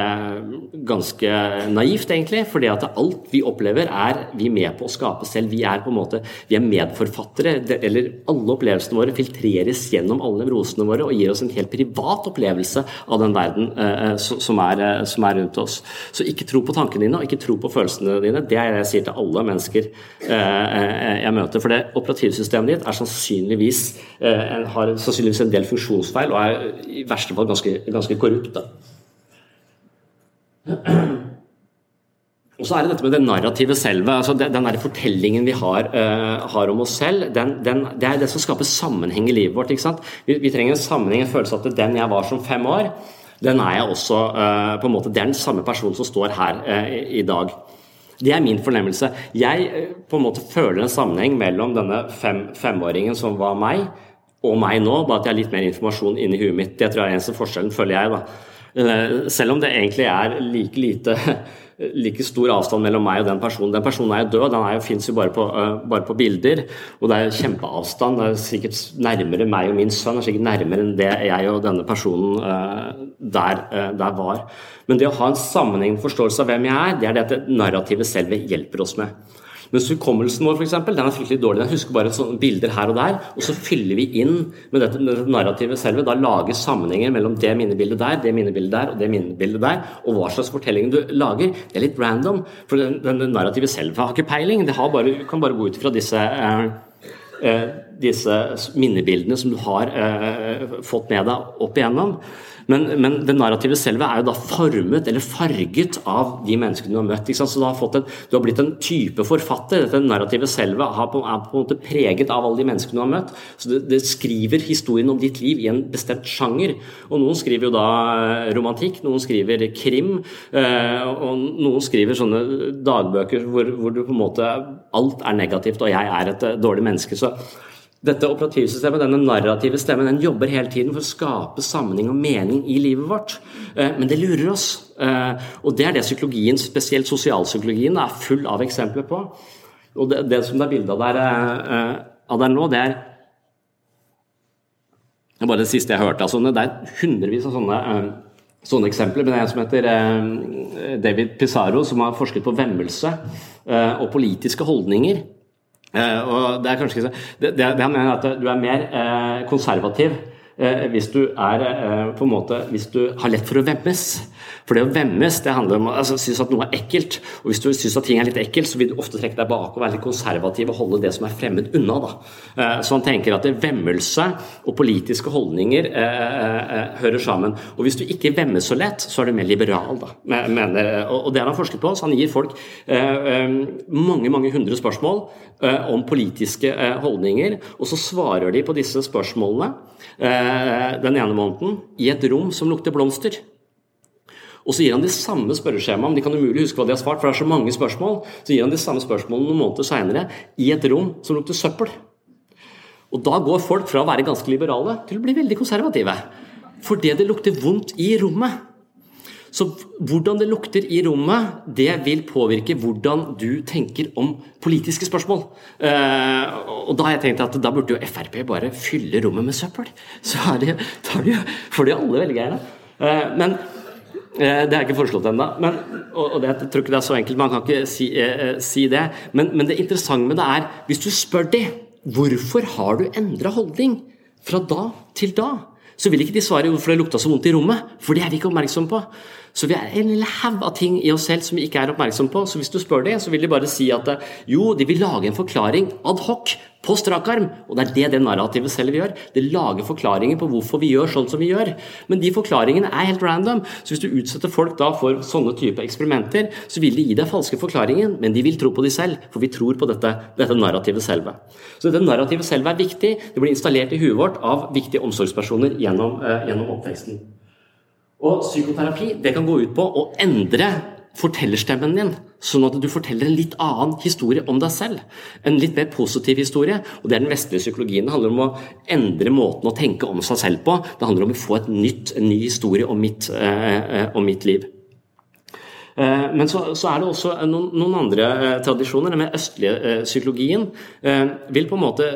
ganske naivt, egentlig. fordi at alt vi opplever, er vi med på å skape selv. Vi er på en måte, vi er medforfattere. eller Alle opplevelsene våre filtreres gjennom alle nevrosene våre og gir oss en helt privat opplevelse av den verden som er, som er rundt oss. Så ikke tro på tankene dine og ikke tro på følelsene dine. Det er det jeg sier til alle mennesker eh, eh, jeg møter. For det operativsystemet ditt er sannsynligvis, eh, har sannsynligvis en del funksjonsfeil og er i verste fall ganske, ganske korrupt. Og så er det dette med det narrative selve. altså Den der fortellingen vi har, uh, har om oss selv, den, den, det er det som skaper sammenheng i livet vårt. ikke sant? Vi, vi trenger en sammenheng, en følelse av at den jeg var som fem år, den er jeg også uh, på en måte, Det er den samme personen som står her uh, i, i dag. Det er min fornemmelse. Jeg på en måte føler en sammenheng mellom denne fem, femåringen som var meg, og meg nå, bare at jeg har litt mer informasjon inni huet mitt. Det tror jeg er eneste forskjellen, føler jeg. da. Selv om det egentlig er like lite like stor avstand mellom meg og den personen. Den personen er jo død, den jo, fins jo bare på, uh, bare på, bilder. Og det er kjempeavstand. Det er sikkert nærmere meg og min sønn, er sikkert nærmere enn det jeg og denne personen uh, der, uh, der, var. Men det å ha en sammenhengende forståelse av hvem jeg er, det er det at det narrativet selv hjelper oss med. Mens hukommelsen vår for eksempel, den er fryktelig dårlig. Den husker bare sånne bilder her og der, og så fyller vi inn med dette, dette narrativet selv. Da lages sammenhenger mellom det minnebildet der, det minnebildet der og det minnebildet der. Og hva slags fortelling du lager, det er litt random. For den, den narrativet selv har ikke peiling. Det bare, kan bare gå ut fra disse eh, eh, disse minnebildene som du har eh, fått med deg opp igjennom. Men, men, det narrative selve er jo da formet eller farget av de menneskene du har møtt. Så du har, en, du har, blitt en type forfatter. Dette narrative selve på, er på en måte preget av alle de menneskene du har møtt. Så det, det, skriver historien om ditt liv i en bestemt sjanger. Og noen skriver jo da eh, romantikk, noen skriver krim, eh, og noen skriver sånne dagbøker hvor, hvor du på en måte alt er negativt og jeg er et eh, dårlig menneske. Så dette operativsystemet, denne narrative stemmen, den jobber hele tiden for å skape sammenheng og mening i livet vårt. Eh, men det lurer oss. Eh, og det er det psykologien, spesielt sosialpsykologien, er full av eksempler på. Og det, det som det er bilde av der, eh, av der nå, det er det bare det siste jeg hørte. Altså, det er hundrevis av sånne, sånne eksempler. Men det er en som heter David Pizarro, som har forsket på vemmelse og politiske holdninger. Eh, og det er kanskje ikke så, det, det, det mener at du er mer eh, konservativ eh, hvis du er på en måte, hvis du har lett for å vemmes. For det å vemmes det handler om å altså, synes at noe er ekkelt. Og hvis du syns at ting er litt ekkelt, så vil du ofte trekke deg bak og være litt konservativ og holde det som er fremmed unna. Da. Så han tenker at vemmelse og politiske holdninger eh, eh, hører sammen. Og hvis du ikke vemmes så lett, så er du mer liberal, da. Mener, og det har han forsket på. Så han gir folk eh, mange, mange hundre spørsmål Eh, om politiske eh, holdninger, og så svarer de på disse spørsmålene eh, den ene måneden i et rom som lukter blomster. Og så gir han de samme spørreskjemaene, de kan umulig huske hva de har svart, for det er så mange spørsmål, så gir han de samme spørsmålene noen måneder seinere i et rom som lukter søppel. Og da går folk fra å være ganske liberale til å bli veldig konservative. Fordi det lukter vondt i rommet. Så hvordan det lukter i rommet, det vil påvirke hvordan du tenker om politiske spørsmål. Uh, og da har jeg tenkt at da burde jo Frp bare fylle rommet med søppel. Så er det, tar de, får de alle velgerne. Uh, men det er ikke foreslått ennå. Og, og jeg tror ikke det er så enkelt, man kan ikke si, si det. Men, men, det interessante med det er, hvis du spør de hvorfor har du endra holdning fra da til da, så vil ikke de svare hvorfor det lukta så vondt i rommet, for det er vi ikke oppmerksom på. Så vi er en lille haug av ting i oss selv som vi ikke er oppmerksom på. Så hvis du spør det, så vil de bare si at jo, de vil lage en forklaring ad hoc på strak arm. Og det er det det narrativet selv gjør. Det lager forklaringer på hvorfor vi gjør sånn som vi gjør. Men de forklaringene er helt random. Så hvis du utsetter folk da for sånne type eksperimenter, så vil de gi deg falske forklaringer, men de vil tro på de selv, for vi tror på dette, dette narrativet selve. Så dette narrativet selv er viktig. Det blir installert i huet vårt av viktige omsorgspersoner gjennom, eh, gjennom oppveksten. Og psykoterapi det kan gå ut på å endre fortellerstemmen din, sånn at du forteller en litt annen historie om deg selv. En litt mer positiv historie. og Det er den vestlige psykologien. Det handler om å endre måten å tenke om seg selv på. Det handler om å få et nytt, en ny historie om mitt, eh, eh om mitt liv. Eh, men så, så, er det også noen, noen andre eh, tradisjoner. Den østlige eh, psykologien vil på en måte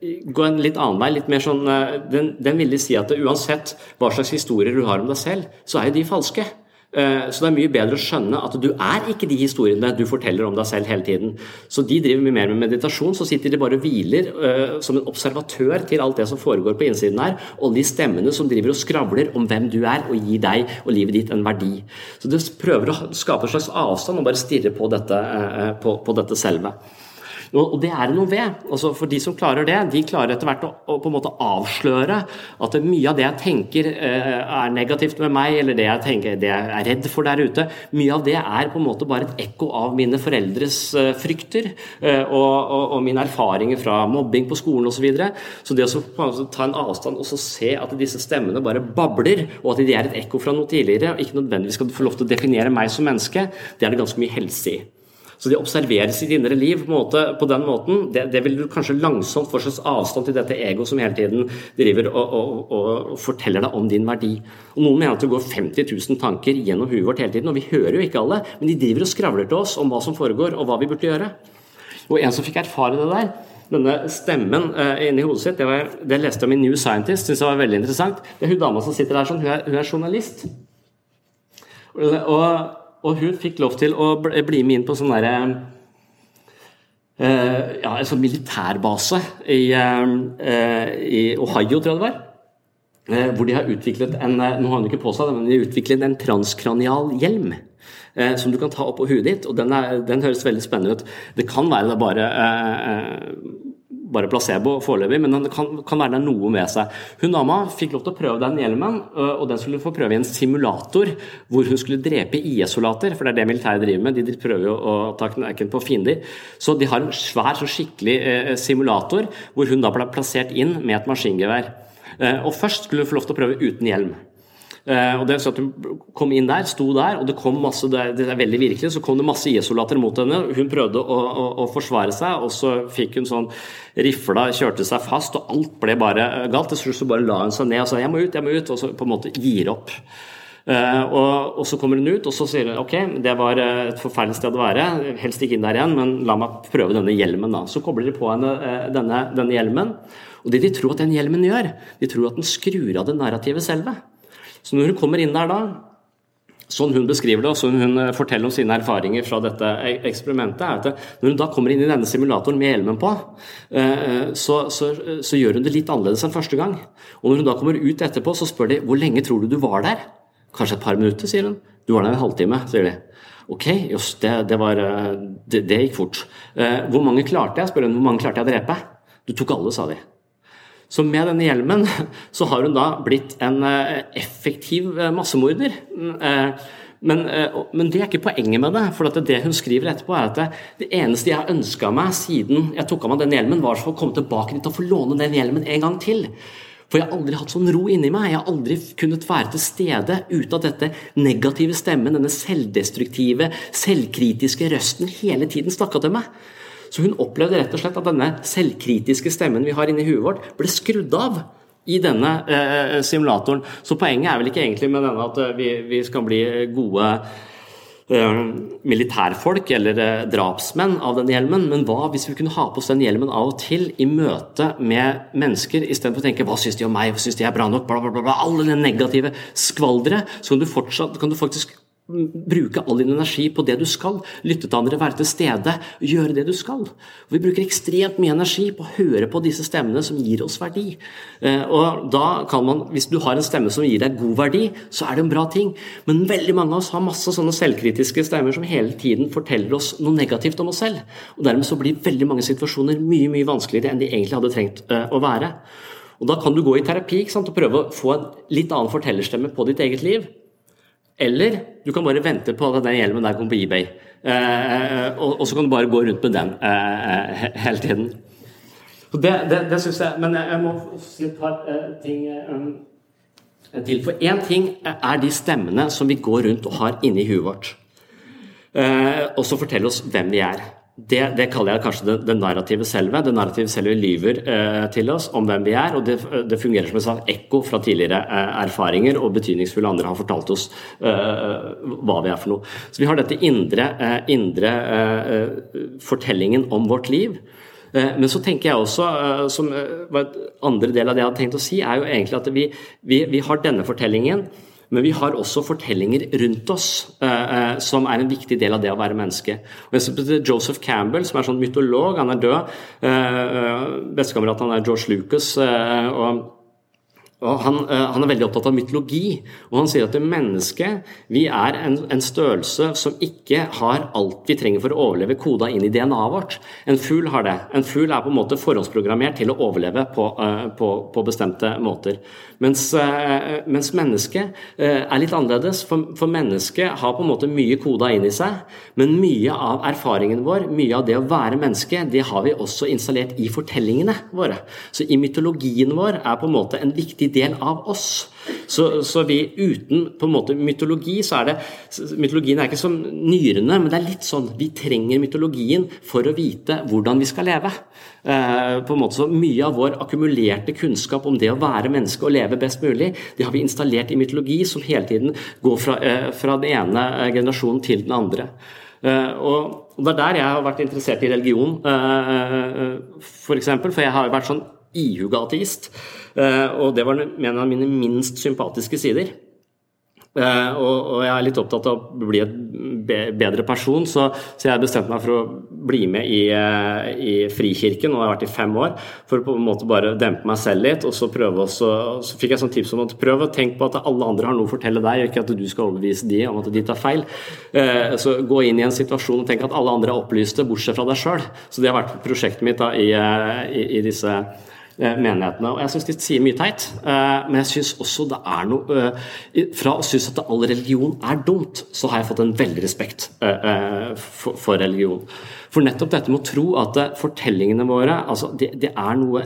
gå en litt annen vei. litt mer sånn, den, den vil si at uansett hva slags historier du har om deg selv, så er jo de falske. Eh, så det er mye bedre å skjønne at du er ikke de historiene du forteller om deg selv hele tiden. Så de driver mye mer med meditasjon, så sitter de bare og hviler uh, som en observatør til alt det som foregår på innsiden her, og de stemmene som driver og skravler om hvem du er, og gir deg og livet ditt en verdi. Så du prøver å skape en slags avstand og bare stirre på dette, uh, på, på dette selve. Og, det er det noe ved. Altså for De som klarer det, de klarer etter hvert å, å, på en måte avsløre at mye av det jeg tenker eh, er negativt med meg, eller det jeg, tenker, det jeg er redd for der ute, mye av det er på en måte bare et ekko av mine foreldres eh, frykter eh, og, og, og, mine erfaringer fra mobbing på skolen osv. Så, videre. så det å ta en avstand og så se at disse stemmene bare babler, og at de er et ekko fra noe tidligere, og ikke nødvendigvis skal få lov til å definere meg som menneske, det er det ganske mye helse i. Så det å observere sitt indre liv på, måte, på den måten, det, det, vil du kanskje langsomt få slags avstand til dette egoet som hele tiden driver og, og, og, forteller deg om din verdi. Og Noen mener at det går 50 000 tanker gjennom huet vårt hele tiden, og vi hører jo ikke alle, men de driver og skravler til oss om hva som foregår, og hva vi burde gjøre. Og en som fikk erfare det der, denne stemmen uh, inni hodet sitt, det, var, det leste jeg om i New Scientist, syns jeg var veldig interessant. Det er hun dama som sitter der sånn, hun er, hun er journalist. Og, og hun fikk lov til å bli med inn på sånn derre Uh, ja, en sånn militærbase i, uh, i, Ohio, tror jeg det var. Uh, hvor de har utviklet en nå har hun ikke på seg det, men de har utviklet en transkranial hjelm. som du kan ta opp på huet ditt, og den, er, den høres veldig spennende ut. Det kan være det bare bare placebo foreløpig, men det kan, kan, være noe med seg. Hun dama fikk lov til å prøve den hjelmen, og den skulle få prøve i en simulator hvor hun skulle drepe IS-soldater, for det er det militæret driver med. De prøver jo å ta knekken på fiender. Så de har en svær, så skikkelig eh, simulator hvor hun da ble plassert inn med et maskingevær. Eh, og først skulle hun få lov til å prøve uten hjelm. Eh, og det så at Hun kom inn der, sto der, og det kom masse det er, veldig virkelig, så kom det masse IS-soldater mot henne. Hun prøvde å, å, å, forsvare seg, og så fikk hun sånn rifla, kjørte seg fast, og alt ble bare galt. Til slutt så bare la hun seg ned og sa 'jeg må ut, jeg må ut', og så på en måte gir opp. Uh, og, og, så kommer hun ut og så sier hun, ok, det var et forferdelig sted å være. Helst ikke inn der igjen, men la meg prøve denne hjelmen. da. Så kobler de på henne denne, denne hjelmen. Og det de tror at den hjelmen gjør, de tror at den skrur av det narrativet selve. Så når hun kommer inn der da, sånn hun beskriver det, og sånn hun eh, forteller om sine erfaringer fra dette e- eksperimentet, er at når hun da kommer inn i denne simulatoren med hjelmen på, eh, så, så, så, gjør hun det litt annerledes enn første gang. Og når hun da kommer ut etterpå, så spør de hvor lenge tror du du var der? Kanskje et par minutter, sier hun. Du var der en halvtime, sier de. Ok, just det, det, eh, det, det gikk fort. Hvor mange klarte jeg? spør hun. Hvor mange klarte jeg å drepe? Du tok alle, sa de. Så med denne hjelmen så har hun da blitt en eh, effektiv eh, massemorder. Eh, men, men, det er ikke poenget med det. For det hun skriver etterpå, er at det eneste jeg har ønska meg siden jeg tok av meg den hjelmen, var å komme tilbake dit og få låne den hjelmen en gang til. For jeg har aldri hatt sånn ro inni meg. Jeg har aldri kunnet være til stede uten at dette negative stemmen, denne selvdestruktive, selvkritiske røsten hele tiden snakka til meg. Så hun opplevde rett og slett at denne selvkritiske stemmen vi har inni huet vårt, ble skrudd av i denne eh, simulatoren. Så poenget er vel ikke egentlig med denne at eh, vi, vi skal bli gode eh, militærfolk eller eh, drapsmenn av denne hjelmen, men hva hvis vi kunne ha på oss den hjelmen av og til i møte med mennesker, istedenfor å tenke 'hva syns de om meg', hva syns de er bra nok', bla, bla, bla, alle det negative skvalderet, så kan du, fortsatt, kan du faktisk bruke all din energi på det du skal. Lytte til andre, være til stede, gjøre det du skal. Vi bruker ekstremt mye energi på å høre på disse stemmene som gir oss verdi. Eh, og da kan man, Hvis du har en stemme som gir deg god verdi, så er det en bra ting. Men veldig mange av oss har masse sånne selvkritiske stemmer som hele tiden forteller oss noe negativt om oss selv. Og Dermed så blir veldig mange situasjoner mye mye vanskeligere enn de egentlig hadde trengt eh, å være. Og Da kan du gå i terapi sant, og prøve å få en litt annen fortellerstemme på ditt eget liv. Eller du kan bare vente på at den hjelmen der kommer på eBay. Eh, og, og, så kan du bare gå rundt med den eh, hele tiden. Det, det, det syns jeg Men jeg må si et par eh, ting um, til. For én ting er de stemmene som vi går rundt og har inni huet vårt. Eh, og som forteller oss hvem vi er. Det, det, kaller jeg kanskje det, det narrative selve. Det narrative selve lyver eh, til oss om hvem vi er, og det, det fungerer som et slags ekko fra tidligere eh, erfaringer, og betydningsfulle andre har fortalt oss eh, hva vi er for noe. Så vi har dette indre, eh, indre eh, fortellingen om vårt liv. Eh, men så tenker jeg også, som andre del av det jeg hadde tenkt å si, er jo egentlig at vi, vi, vi har denne fortellingen men vi har også fortellinger rundt oss eh, eh, som er en viktig del av det å være menneske. Og Joseph Campbell, som er sånn mytolog, han er død. Eh, Bestekameraten han er George Lucas. og og han, uh, han, er veldig opptatt av mytologi, og han sier at det mennesket vi er en, en, størrelse som ikke har alt vi trenger for å overleve koda inn i DNA-et vårt. En fugl har det. En fugl er på en måte forhåndsprogrammert til å overleve på, på, på bestemte måter. Mens, uh, mens mennesket er litt annerledes, for, for mennesket har på en måte mye koda inn i seg, men mye av erfaringen vår, mye av det å være menneske, det har vi også installert i fortellingene våre. Så i mytologien vår er på en måte en viktig del av oss. Så, så, vi uten på en måte mytologi, så er det Mytologien er ikke som nyrene, men det er litt sånn Vi trenger mytologien for å vite hvordan vi skal leve. Eh, på en måte så Mye av vår akkumulerte kunnskap om det å være menneske og leve best mulig, det har vi installert i mytologi, som hele tiden går fra, eh, fra den ene eh, generasjonen til den andre. Eh, og det er der jeg har vært interessert i religion, eh, f.eks. For, eksempel, for jeg har jo vært sånn ihuga ateist. Eh, og det var en av mine minst sympatiske sider. Uh, og, jeg er litt opptatt av å bli et bedre person, så, jeg bestemte meg for å bli med i, uh, i Frikirken, og jeg har vært i fem år, for å på en måte bare dempe meg selv litt. Og så, prøve også, så fikk jeg sånn tips om at prøv å tenke på at alle andre har noe å fortelle deg, og ikke at du skal overbevise de om at de tar feil. Så gå inn i en situasjon og tenk at alle andre er opplyste, bortsett fra deg sjøl. Så det har vært prosjektet mitt da, i, i, i disse Eh, menighetene. Og jeg syns de sier mye teit, eh, men jeg syns også det er noe eh, Fra å synes at all religion er dumt, så har jeg fått en veldig respekt for religion. For nettopp dette med å tro at fortellingene våre altså det, det er noe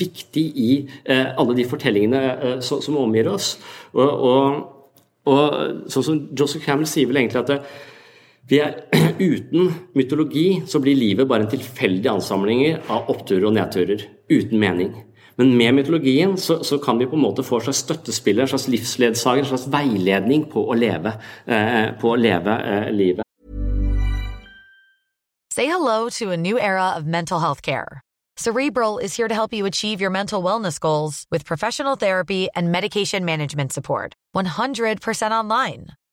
viktig i alle de fortellingene som, omgir oss. Og, og, og sånn som Joseph Campbell sier vel egentlig at det, er, uten mytologi så blir livet bare en tilfeldig ansamlinger av oppturer og nedturer uten mening. Men med mytologien så, så, kan vi på en måte få en slags støttespiller, en slags livsledsager, en slags veiledning på å leve, eh, på å leve eh, livet. Say hello to a new era of mental health care. Cerebral is here to help you achieve your mental wellness goals with professional therapy and medication management support. 100% online.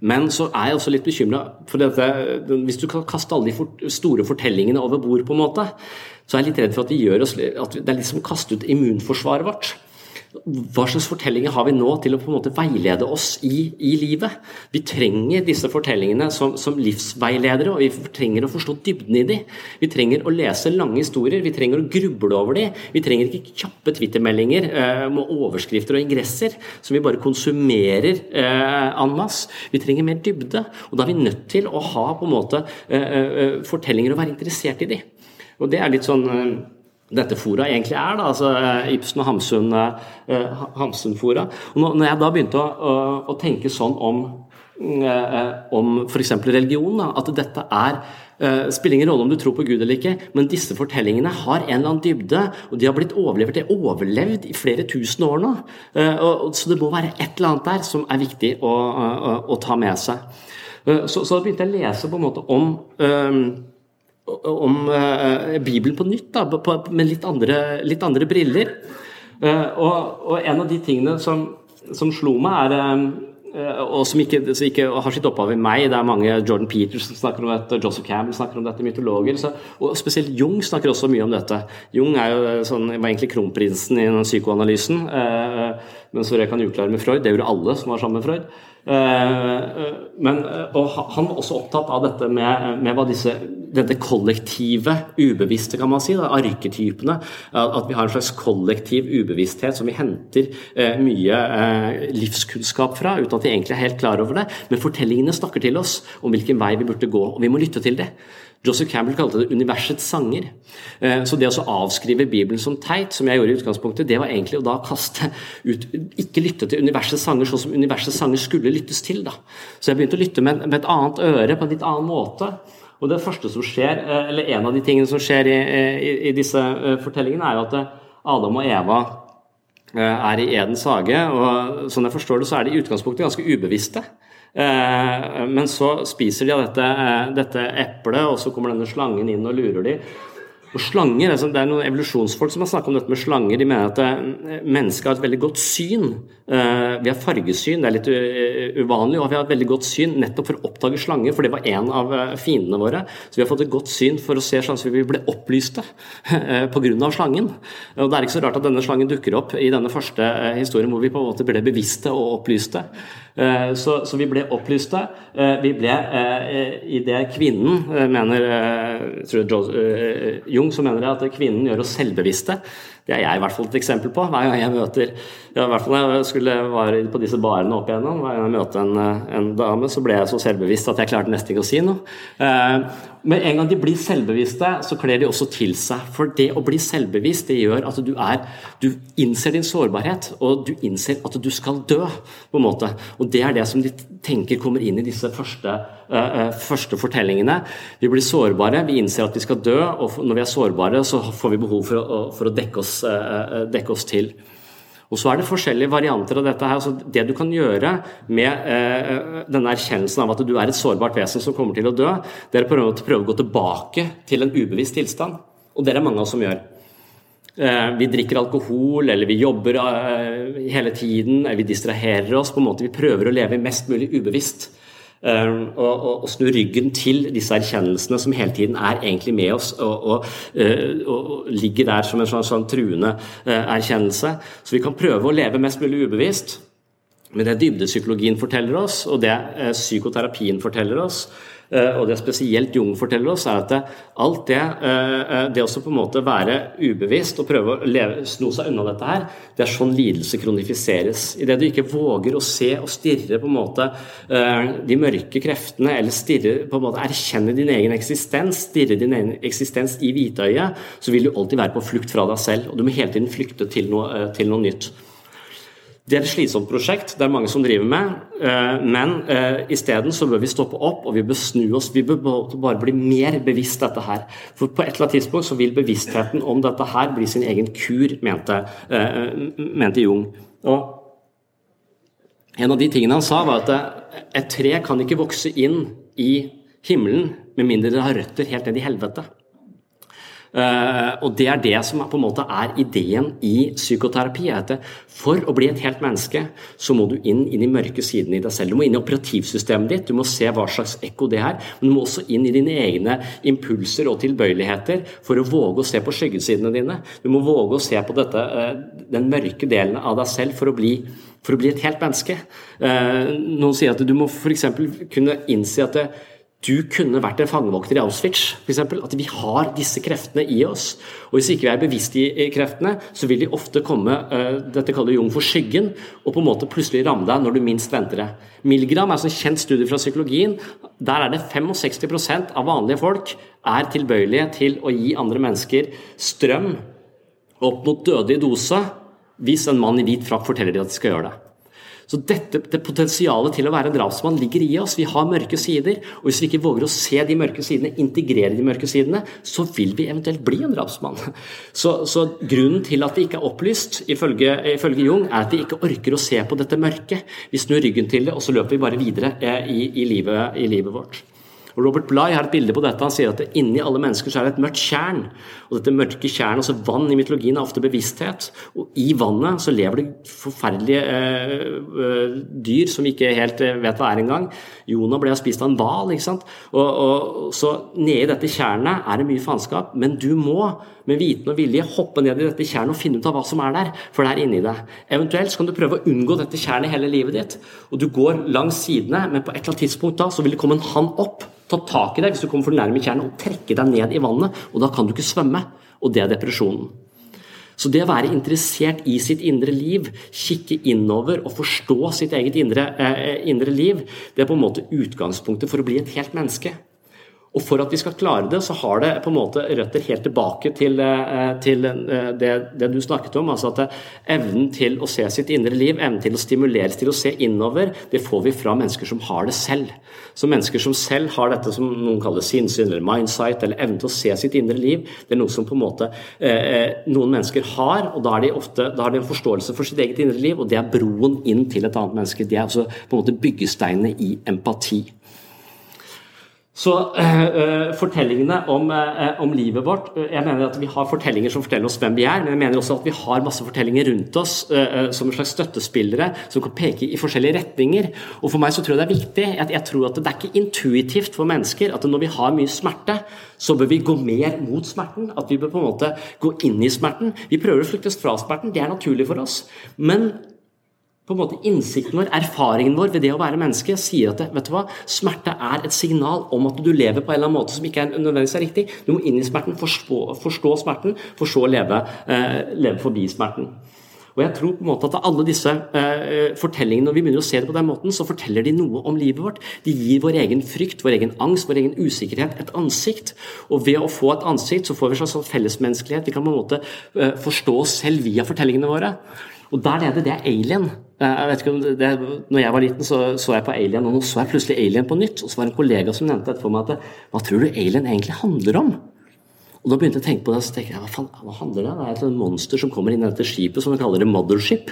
Men så er jeg også litt bekymra for Hvis du kan kaste alle de store fortellingene over bord, på en måte, så er jeg litt redd for at, de gjør oss, at det er liksom å kaste ut immunforsvaret vårt hva slags fortellinger har vi nå til å på en måte veilede oss i, i livet? Vi trenger disse fortellingene som, som, livsveiledere, og vi trenger å forstå dybden i de. Vi trenger å lese lange historier, vi trenger å gruble over de. Vi trenger ikke kjappe twittermeldinger eh, med overskrifter og ingresser som vi bare konsumerer eh, en masse. Vi trenger mer dybde, og da er vi nødt til å ha på en måte eh, eh fortellinger og være interessert i de. Og det er litt sånn eh, dette fora egentlig er, da, altså eh, Ibsen og Hamsun, eh, Hamsun-fora. Når jeg da begynte å, å, å tenke sånn om, uh, om f.eks. religion, at dette er spiller ingen rolle om du tror på Gud eller ikke, men disse fortellingene har en eller annen dybde, og de har blitt overlevert, de har overlevd i flere tusen år nå. Så det må være et eller annet der som er viktig å, å, å ta med seg. Så, så begynte jeg å lese på en måte om om uh, Bibelen på nytt, da, på, med litt andre, litt andre briller. Uh, og, og, en av de tingene som, som slo meg, er eh, og som ikke, som ikke, har sitt opphav i meg. Det er mange Jordan Peters som snakker om dette, Joseph Campbell snakker om dette, mytologer. Så, og spesielt Jung snakker også mye om dette. Jung er jo sånn, var egentlig kronprinsen i den psykoanalysen. Eh, men så røk han uklar med Freud. Det gjorde alle som var sammen med Freud. Eh, men, og han var også opptatt av dette med, med hva disse, dette kollektive ubevisste, kan man si, da, arketypene. At vi har en slags kollektiv ubevissthet som vi henter eh, mye eh, livskunnskap fra, uten at vi egentlig er helt klar over det. Men fortellingene snakker til oss om hvilken vei vi burde gå, og vi må lytte til det. Joseph Campbell kalte det universets sanger. Eh, så det å avskrive Bibelen som teit, som jeg gjorde i utgangspunktet, det var egentlig å da kaste ut Ikke lytte til universets sanger sånn som universets sanger skulle lyttes til. da. Så jeg begynte å lytte med, et annet øre, på en litt annen måte. Og det første som skjer, eh, eller En av de tingene som skjer i, i, i disse eh, fortellingene, er jo at Adam og Eva er i Edens hage. og Sånn jeg forstår det, så er de i utgangspunktet ganske ubevisste. Eh, men så spiser de av dette, eh, dette eplet, og så kommer denne slangen inn og lurer de. Og slanger, altså, Det er noen evolusjonsfolk som har snakket om dette med slanger. De mener at eh, mennesket har et veldig godt syn. Vi har fargesyn, det er litt uvanlig, og vi har et veldig godt syn nettopp for å oppdage slanger, for det var en av fiendene våre. Så vi har fått et godt syn for å se at vi ble opplyste pga. slangen. Og Det er ikke så rart at denne slangen dukker opp i denne første historien hvor vi på en måte ble bevisste og opplyste. Eh, så, så, vi ble opplyste. Eh, vi ble eh, i det kvinnen mener tror jeg, Jung så mener jeg at kvinnen gjør oss selvbevisste. Det er jeg i hvert fall et eksempel på. Hver gang jeg møter ja, i hvert fall når jeg skulle være på disse barene opp igjennom, hver gang jeg møter en, en, dame, så ble jeg så selvbevisst at jeg klarte nesten ikke å si noe. Eh, men en gang de blir selvbevisste, så kler de også til seg. For det å bli selvbevisst, det gjør at du er Du innser din sårbarhet, og du innser at du skal dø, på en måte. Og det er det som de tenker kommer inn i disse første uh, første fortellingene. Vi blir sårbare, vi innser at vi skal dø, og når vi er sårbare, så får vi behov for å, for å dekke, oss, uh, dekke, oss, til. Og Så er det forskjellige varianter av dette. her, altså Det du kan gjøre med eh, denne erkjennelsen av at du er et sårbart vesen som kommer til å dø, det er å prøve, å gå tilbake til en ubevisst tilstand. Og det er det mange av oss som gjør. Vi drikker alkohol, eller vi jobber hele tiden, eller vi distraherer oss. på en måte Vi prøver å leve mest mulig ubevisst. Ehm, og, og, og, snu ryggen til disse erkjennelsene som hele tiden er egentlig med oss og, eh, og ligger der som en sånn, sånn truende eh, erkjennelse. Så vi kan prøve å leve mest mulig ubevisst. Men det dybdepsykologien forteller oss, og det eh, psykoterapien forteller oss, Eh, og det spesielt Jung forteller oss, er at alt det, eh, eh, det også på en måte være ubevisst og prøve å leve, sno seg unna dette her, det er sånn lidelse kronifiseres. Idet du ikke våger å se og stirre på en måte de mørke kreftene, eller stirre, på en måte erkjenne din egen eksistens, stirre din egen eksistens i hvitøyet, så vil du alltid være på flukt fra deg selv, og du må hele tiden flykte til noe, til noe nytt. Det er et slitsomt prosjekt, det er mange som driver med, eh, men uh, isteden så bør vi stoppe opp og vi bør snu oss. Vi bør bare bli mer bevisst dette her. For på et eller annet tidspunkt så vil bevisstheten om dette her bli sin egen kur, mente, uh, mente Jung. Og en av de tingene han sa, var at et tre kan ikke vokse inn i himmelen med mindre det har røtter helt ned i helvete. Eh, og det er det som på en måte er ideen i psykoterapi. er For å bli et helt menneske, så må du inn i mørke sidene i deg selv. Du må inn i operativsystemet ditt, du må se hva slags ekko det er. Men du må også inn i dine egne impulser og tilbøyeligheter for å våge å se på skyggesidene dine. Du må våge å se på dette, eh, den mørke delen av deg selv for å bli for å bli et helt menneske. Eh, noen sier at du må f.eks. kunne innse at det, du kunne vært en fangevokter i Auschwitz, f.eks. At vi har disse kreftene i oss. Og Hvis ikke vi er bevisst i kreftene, så vil de ofte komme uh, dette kaller Jung for skyggen, og på en måte plutselig ramme deg når du minst venter det. Milgram er en sånn kjent studie fra psykologien. Der er det 65% av vanlige folk er tilbøyelige til å gi andre mennesker strøm opp mot dødelig dose hvis en mann i hvit frakk forteller dem at de skal gjøre det. Så dette, det Potensialet til å være en drapsmann ligger i oss. Vi har mørke sider. og Hvis vi ikke våger å se de mørke sidene, integrere de mørke sidene, så vil vi eventuelt bli en drapsmann. Så, så Grunnen til at vi ikke er opplyst, ifølge, ifølge, Jung, er at vi ikke orker å se på dette mørket. Vi snur ryggen til det, og så løper vi bare videre eh, i, i, livet, i livet vårt. Og Robert Bligh har et bilde på dette. Han sier at inni alle mennesker så er det et mørkt tjern. Og dette mørke tjernet, altså vann i mytologien, er ofte bevissthet. Og i vannet så lever det forferdelige eh, eh, dyr som vi ikke helt eh, vet hva er engang. Jonah ble spist av en hval. ikke sant? Og, og, så nedi dette tjernet er det mye faenskap, men du må med viten og vilje hoppe ned i dette tjernet og finne ut av hva som er der, for det er inni deg. Eventuelt så kan du prøve å unngå dette tjernet hele livet ditt, og du går langs sidene, men på et eller annet tidspunkt da så vil det komme en hann opp, ta tak i deg hvis du kommer for nærme tjernet, og trekke deg ned i vannet, og da kan du ikke svømme. Og det er depresjonen. Så det å være interessert i sitt indre liv, kikke innover og forstå sitt eget indre, eh, indre liv, det er på en måte utgangspunktet for å bli et helt menneske. Og For at vi skal klare det, så har det på en måte røtter helt tilbake til, eh, til eh, det, det, du snakket om. altså at eh, Evnen til å se sitt indre liv, evnen til å stimuleres til å se innover, det får vi fra mennesker som har det selv. Så Mennesker som selv har dette som noen kaller sinnssyn eller mindsight, eller evnen til å se sitt indre liv, det er noe som på en måte noen mennesker har. og Da har de ofte da har de en forståelse for sitt eget indre liv, og det er broen inn til et annet menneske. Det er altså på en måte byggesteinene i empati. Så uh, fortellingene om, uh, om, livet vårt Jeg mener at vi har fortellinger som forteller oss hvem vi er, men jeg mener også at vi har masse fortellinger rundt oss uh, som en slags støttespillere som kan peke i forskjellige retninger. Og For meg så tror jeg det er viktig at jeg tror at det er ikke intuitivt for mennesker at når vi har mye smerte, så bør vi gå mer mot smerten. At vi bør på en måte gå inn i smerten. Vi prøver å flykte fra smerten, det er naturlig for oss. Men på en måte innsikten vår, erfaringen vår ved det å være menneske, sier at vet du hva, smerte er et signal om at du lever på en eller annen måte som ikke er nødvendigvis er riktig. Du må inn i smerten, forstå, forstå smerten, for så å leve, eh, leve, forbi smerten. Og jeg tror på en måte at alle disse eh, fortellingene, når vi begynner å se det på den måten, så forteller de noe om livet vårt. De gir vår egen frykt, vår egen angst, vår egen usikkerhet et ansikt. Og ved å få et ansikt, så får vi en slags fellesmenneskelighet. Vi kan på en måte eh, forstå oss selv via fortellingene våre. Og der nede, det er Alien. Eh, jeg vet ikke om det, når jeg var liten, så, så jeg på Alien, og nå så jeg plutselig Alien på nytt. Og så var det en kollega som nevnte etterpå meg at hva tror du Alien egentlig handler om? Og Da begynte jeg å tenke på det, så tenkte jeg hva, faen, hva handler det om? Det er et monster som kommer inn i dette skipet som de kaller det Mothership.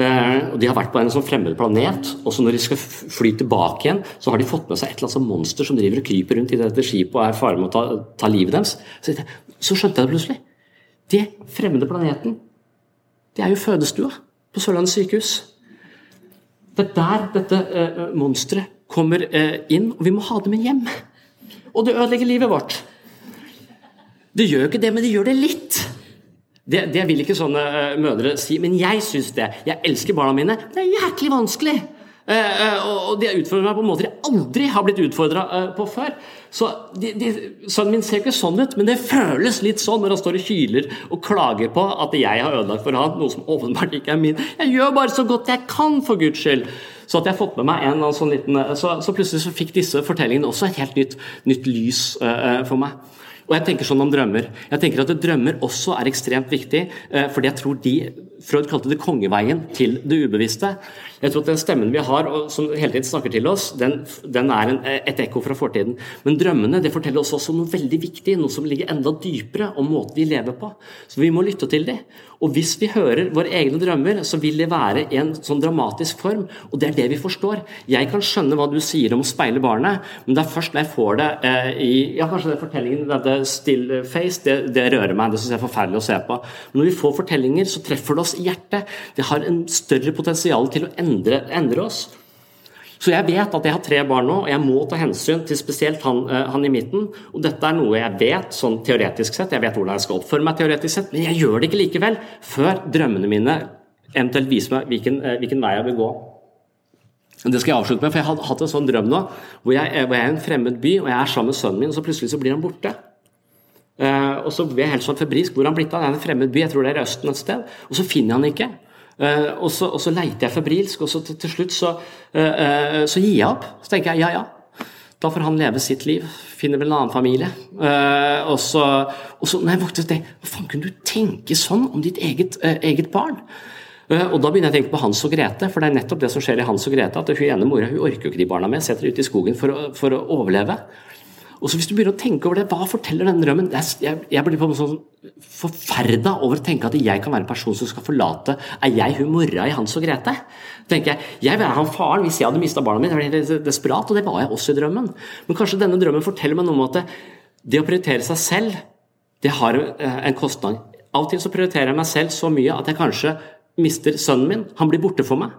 Uh, og De har vært på en sånn fremmed planet, og så når de skal fly tilbake igjen, så har de fått med seg et eller annet monster som driver og kryper rundt i dette skipet og er i fare med å ta, ta livet deres. Så, så skjønte jeg det plutselig. Det fremmede planeten det er jo fødestua på Sørlandet sykehus. Det er der dette eh, monsteret kommer eh, inn, og vi må ha det med hjem. Og det ødelegger livet vårt. Det gjør jo ikke det, men det gjør det litt. Det, det vil ikke sånne eh, mødre si, men jeg syns det. Jeg elsker barna mine. Det er jæklig vanskelig. Eh, eh, og de har utfordret meg på måter jeg aldri har blitt utfordra eh, på før. Så de, de, Sønnen min ser ikke sånn ut, men det føles litt sånn når han står og hyler og klager på at jeg har ødelagt for han, noe som åpenbart ikke er min. Jeg gjør bare så godt jeg kan, for Guds skyld. Så at jeg har fått med meg en sånn liten Så, så plutselig så fikk disse fortellingene også et helt nytt, nytt lys uh, for meg. Og jeg tenker sånn om drømmer. Jeg tenker at Drømmer også er ekstremt viktig, uh, fordi jeg tror de Freud kalte det kongeveien til det ubevisste. Jeg tror at den stemmen vi har, som hele tiden snakker til oss, den, den er en, et ekko fra fortiden. Men drømmene det forteller oss også noe veldig viktig, noe som ligger enda dypere om måten vi lever på. Så vi må lytte til dem. Og hvis vi hører våre egne drømmer, så vil det være i en sånn dramatisk form. Og det er det vi forstår. Jeg kan skjønne hva du sier om å speile barnet, men det er først når jeg får det eh, i ja, kanskje den fortellingen, dette still face, det, det rører meg. Det syns jeg er forferdelig å se på. Men når vi får fortellinger, så treffer det oss i hjertet. Det har en større potensial til å endre endre, oss. Så jeg vet at jeg har tre barn nå, og jeg må ta hensyn til spesielt han, eh, han, i midten. Og dette er noe jeg vet sånn teoretisk sett, jeg vet hvordan jeg skal oppføre meg teoretisk sett, men jeg gjør det ikke likevel før drømmene mine eventuelt viser meg hvilken, eh, hvilken vei jeg vil gå. Det skal jeg avslutte med, for jeg har hatt en sånn drøm nå, hvor jeg, hvor jeg er i en fremmed by, og jeg er sammen med sønnen min, og så plutselig så blir han borte. Uh, og så blir jeg helt sånn febrilsk. Hvor han blitt av? Det er en fremmed by, jeg tror det er i Østen et sted. Og så finner jeg han ikke. Uh, og, så, og, så, leiter jeg febrilsk, og så til, til slutt så, uh, så, gir jeg opp. Så tenker jeg ja, ja. Da får han leve sitt liv. Finner vel en annen familie. Og, så, og så, Nei, jeg det, Hva faen kunne du tenke sånn om ditt eget, eget barn? Og Da begynner jeg å tenke på Hans og Grete, for det er nettopp det som skjer i Hans og Grete. At hun ene mora hun orker jo ikke de barna med, setter ut i skogen for å, for å overleve. Og så Hvis du begynner å tenke over det, hva forteller denne drømmen? Jeg, jeg blir på en sånn forferda over å tenke at jeg kan være en person som skal forlate Er jeg hun mora i Hans og Grete? tenker Jeg jeg vil være han faren hvis jeg hadde mista barna mine. Jeg helt desperat, og det var jeg også i drømmen. Men kanskje denne drømmen forteller meg noe om at det å prioritere seg selv, det har eh, en kostnad. Av og til så prioriterer jeg meg selv så mye at jeg kanskje mister sønnen min. Han blir borte for meg.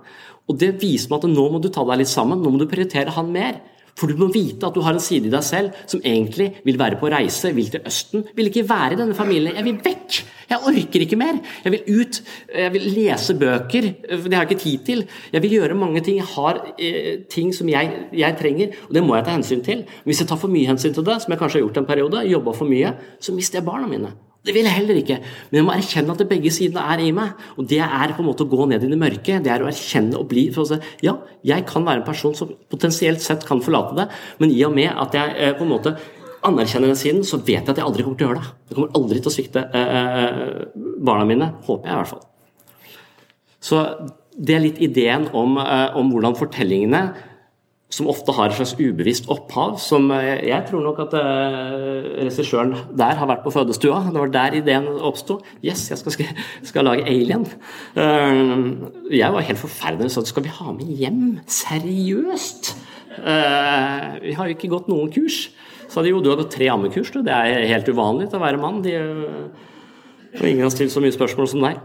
Og det viser meg at nå må du ta deg litt sammen. Nå må du prioritere han mer. For du må vite at du har en side i deg selv som egentlig vil være på reise, vil til Østen. Vil ikke være i denne familien. Jeg vil vekk! Jeg orker ikke mer. Jeg vil ut. Jeg vil lese bøker. Det har jeg ikke tid til. Jeg vil gjøre mange ting. Jeg har eh, ting som jeg, jeg, trenger, og det må jeg ta hensyn til. Hvis jeg tar for mye hensyn til det, som jeg kanskje har gjort en periode, jobba for mye, så mister jeg barna mine. Det vil jeg heller ikke. Men jeg må erkjenne at begge sidene er i meg. Og det er på en måte å gå ned i det mørke. Det er å erkjenne og bli for å si, Ja, jeg kan være en person som potensielt sett kan forlate det, men i og med at jeg eh, på en måte anerkjenner den siden, så vet jeg at jeg aldri kommer til å gjøre det. Jeg kommer aldri til å svikte eh, eh, barna mine. Håper jeg, i hvert fall. Så det er litt ideen om, om hvordan fortellingene som ofte har et slags ubevisst opphav. som eh, Jeg tror nok at uh, regissøren der har vært på fødestua. Det var der ideen oppsto. Yes, jeg skal, skal, lage Alien. Uh, jeg var helt forferdelig sånn Skal vi ha med hjem? Seriøst? Vi har jo ikke gått noen kurs. Så de jo, du har gått tre ammekurs, du. Det er helt uvanlig til å være mann. De, og ingen har stilt så mye spørsmål som deg.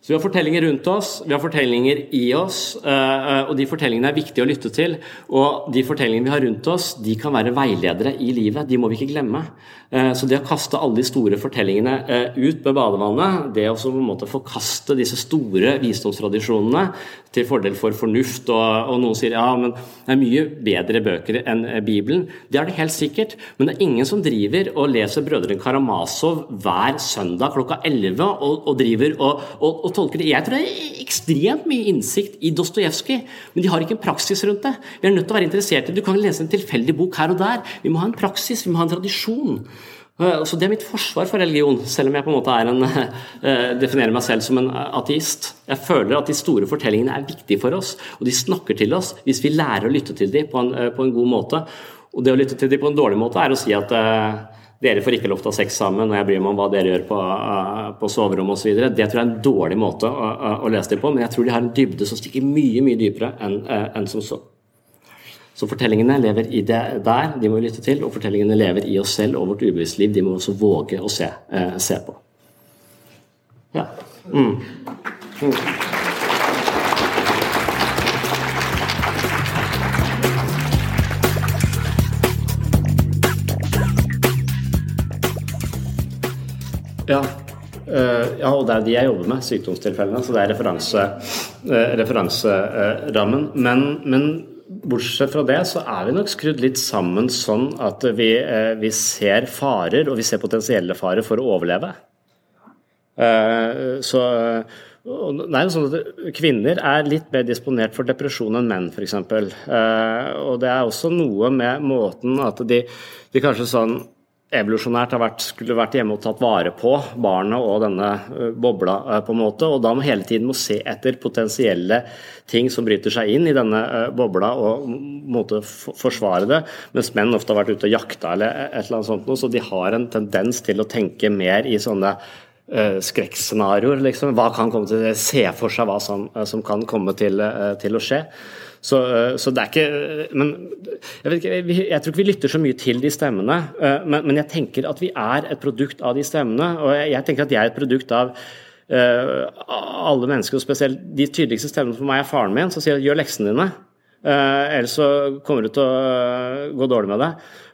Så Vi har fortellinger rundt oss, vi har fortellinger i oss, eh, eh, og de fortellingene er viktige å lytte til. Og de fortellingene vi har rundt oss, de kan være veiledere i livet. De må vi ikke glemme. Eh, så det å kaste alle de store fortellingene ut med badevannet, det å på en måte forkaste disse store visdomstradisjonene til fordel for fornuft, og, og noen sier ja, men det er mye bedre bøker enn Bibelen. Det er det helt sikkert, men det er ingen som driver og leser Brødrene Karamazov hver søndag klokka 11 og, og driver og, og og tolker det. Jeg tror det er ekstremt mye innsikt i Dostojevskij, men de har ikke en praksis rundt det. Vi er nødt til å være interessert i Du kan lese en tilfeldig bok her og der. Vi må ha en praksis, vi må ha en tradisjon. Eh, så Det er mitt forsvar for religion, selv om jeg på en måte en, uh, definerer meg selv som en ateist. Jeg føler at de store fortellingene er viktige for oss, og de snakker til oss hvis vi lærer å lytte til dem på en, på en god måte. Og det å lytte til dem på en dårlig måte er å si at dere får ikke lov til å ha sex sammen, og jeg bryr meg om hva dere gjør på, på soverommet osv. Det tror jeg er en dårlig måte å, uh, å, lese dem på, men jeg tror de har en dybde som stikker mye mye dypere enn en som så. Så fortellingene lever i det der, de må vi lytte til, og fortellingene lever i oss selv og vårt ubevisste liv. De må også våge å se, eh, se på. Ja. Mm. Mm. Ja. Uh, ja, og det er de jeg jobber med, sykdomstilfellene. Så det er referanse, uh, referanserammen. Uh, men, men, bortsett fra det, så er vi nok skrudd litt sammen sånn at vi, eh, vi ser farer, og vi ser potensielle farer for å overleve. så det er jo sånn at Kvinner er litt mer disponert for depresjon enn menn, f.eks. Uh, og det er også noe med måten at de, de kanskje sånn evolusjonært har vært, skulle vært hjemme og tatt vare på barnet og denne bobla, på en måte, og da må hele tiden må se etter potensielle ting som bryter seg inn i denne bobla og måte forsvare det, mens menn ofte har vært ute og jakta eller et eller annet sånt, så de har en tendens til å tenke mer i sånne skrekkscenarioer. Liksom. Hva kan komme til å Se for seg hva som, som kan komme til, til å skje. Så, eh, så, det er ikke Men jeg, ikke, jeg, tror ikke vi lytter så mye til de stemmene. Eh, men, men, jeg tenker at vi er et produkt av de stemmene. Og jeg, jeg tenker at jeg er et produkt av uh, alle mennesker, og spesielt de tydeligste stemmene for meg er faren min, som sier 'gjør leksene dine'. Uh, ellers så kommer du til å gå dårlig med det.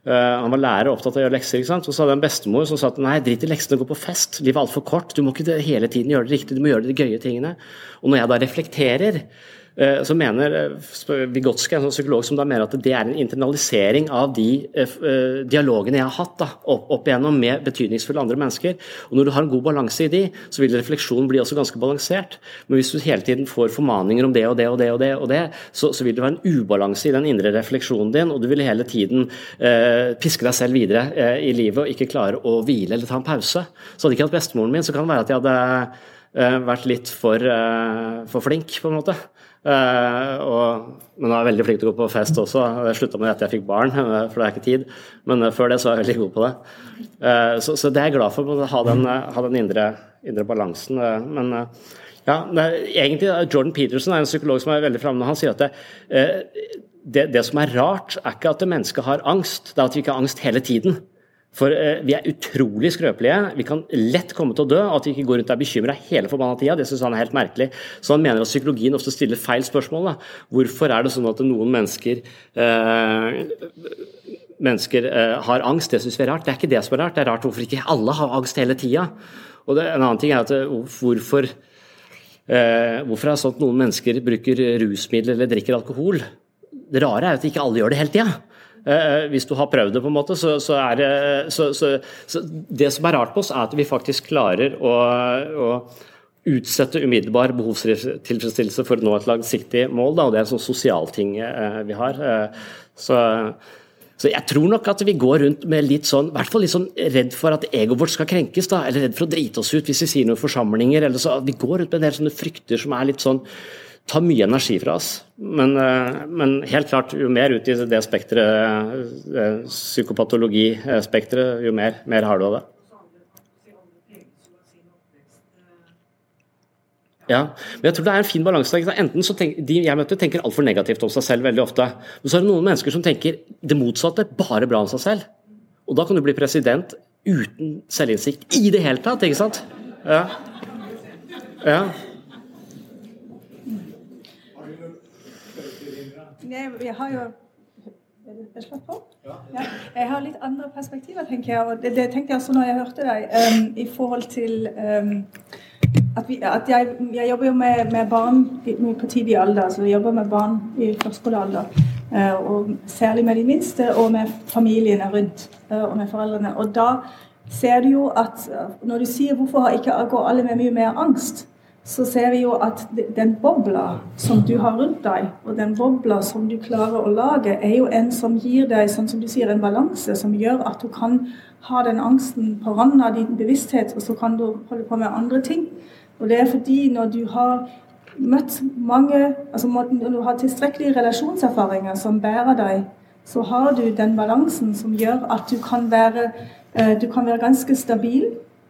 Uh, han var lærer og opptatt av å gjøre lekser. ikke sant? Så hadde jeg en bestemor som sa at nei, drit i leksene, gå på fest. Livet er altfor kort. Du må ikke hele tiden gjøre det riktig, du må gjøre de gøye tingene. Og når jeg da reflekterer Eh, så mener eh, en sånn psykolog, som da mener at det er en internalisering av de eh, dialogene jeg har hatt da, opp, opp, igjennom med betydningsfulle andre mennesker. Og Når du har en god balanse i de, så vil refleksjonen bli også ganske balansert. Men hvis du hele tiden får formaninger om det og det og det, og det, og det så, så vil det være en ubalanse i den indre refleksjonen din, og du vil hele tiden eh, piske deg selv videre eh, i livet og ikke klare å hvile eller ta en pause. Så hadde ikke hatt bestemoren min, så kan det være at jeg hadde vært litt for, for flink, på en måte. Uh, og, men jeg er veldig flink til å gå på fest også. Jeg slutta med etter jeg fikk barn, uh, for det er ikke tid. Men uh, før det så er jeg veldig god på det. Så, så, det er jeg glad for, å ha den, ha den indre, indre, balansen. men ja, egentlig Jordan Peterson er en psykolog som er veldig framme han sier at det, det, det, som er rart, er ikke at mennesket har angst, det er at vi ikke har angst hele tiden. For eh, vi er utrolig skrøpelige. Vi kan lett komme til å dø. At vi ikke går rundt og er bekymra hele forbanna tida, det syns han er helt merkelig. Så han mener at psykologien ofte stiller feil spørsmål. Da. Hvorfor er det sånn at noen mennesker eh, mennesker eh, har angst? Det syns vi er rart. Det er ikke det som er rart. Det er rart hvorfor ikke alle har angst hele tida. Og en annen ting er at eh, hvorfor eh, Hvorfor er det sånn at noen mennesker bruker rusmidler eller drikker alkohol? Det rare er at ikke alle gjør det hele tida. Eh, hvis du har prøvd det, på en måte, så, så er det så, så, Det som er rart på oss, er at vi faktisk klarer å, å utsette umiddelbar behovstilfredsstillelse for å nå et langsiktig mål. Da, og Det er en sånn sosialting eh, vi har. Eh, så, så, jeg tror nok at vi går rundt med litt sånn, i hvert fall litt sånn redd for at egoet vårt skal krenkes, da, eller redd for å drite oss ut hvis vi sier noen forsamlinger. eller så, Vi går rundt med en del sånne frykter som er litt sånn tar mye energi fra oss. Men, eh, men, helt klart, jo mer ut i det spekteret, eh, psykopatologispekteret, jo mer, mer, har du av det. Ja, men jeg tror det er en fin balanse. Enten så tenker, De jeg møter, tenker altfor negativt om seg selv veldig ofte. Men så er det noen mennesker som tenker det motsatte, bare bra om seg selv. Og da kan du bli president uten selvinnsikt i det hele tatt, ikke sant? Ja. ja. Jeg har jo ja. Jeg har litt andre perspektiver, tenker jeg. Og det, det tenkte jeg også når jeg hørte deg, um, i forhold til um, at, vi, at jeg, jeg, jobber jo med, med barn på tidlig alder. Så Jeg jobber med barn i førskolealder. Uh, og særlig med de minste, og med familiene rundt. Uh, og med foreldrene. Og da ser du jo at uh, når du sier 'hvorfor ikke går alle med mye mer angst', så ser vi jo at den bobla som du har rundt deg, og den bobla som du klarer å lage, er jo en som gir deg sånn som du sier, en balanse som gjør at du kan ha den angsten på randen av din bevissthet, og så kan du holde på med andre ting. Og det er fordi når du har møtt mange altså Når du har tilstrekkelige relasjonserfaringer som bærer deg, så har du den balansen som gjør at du kan være, eh, du kan være ganske stabil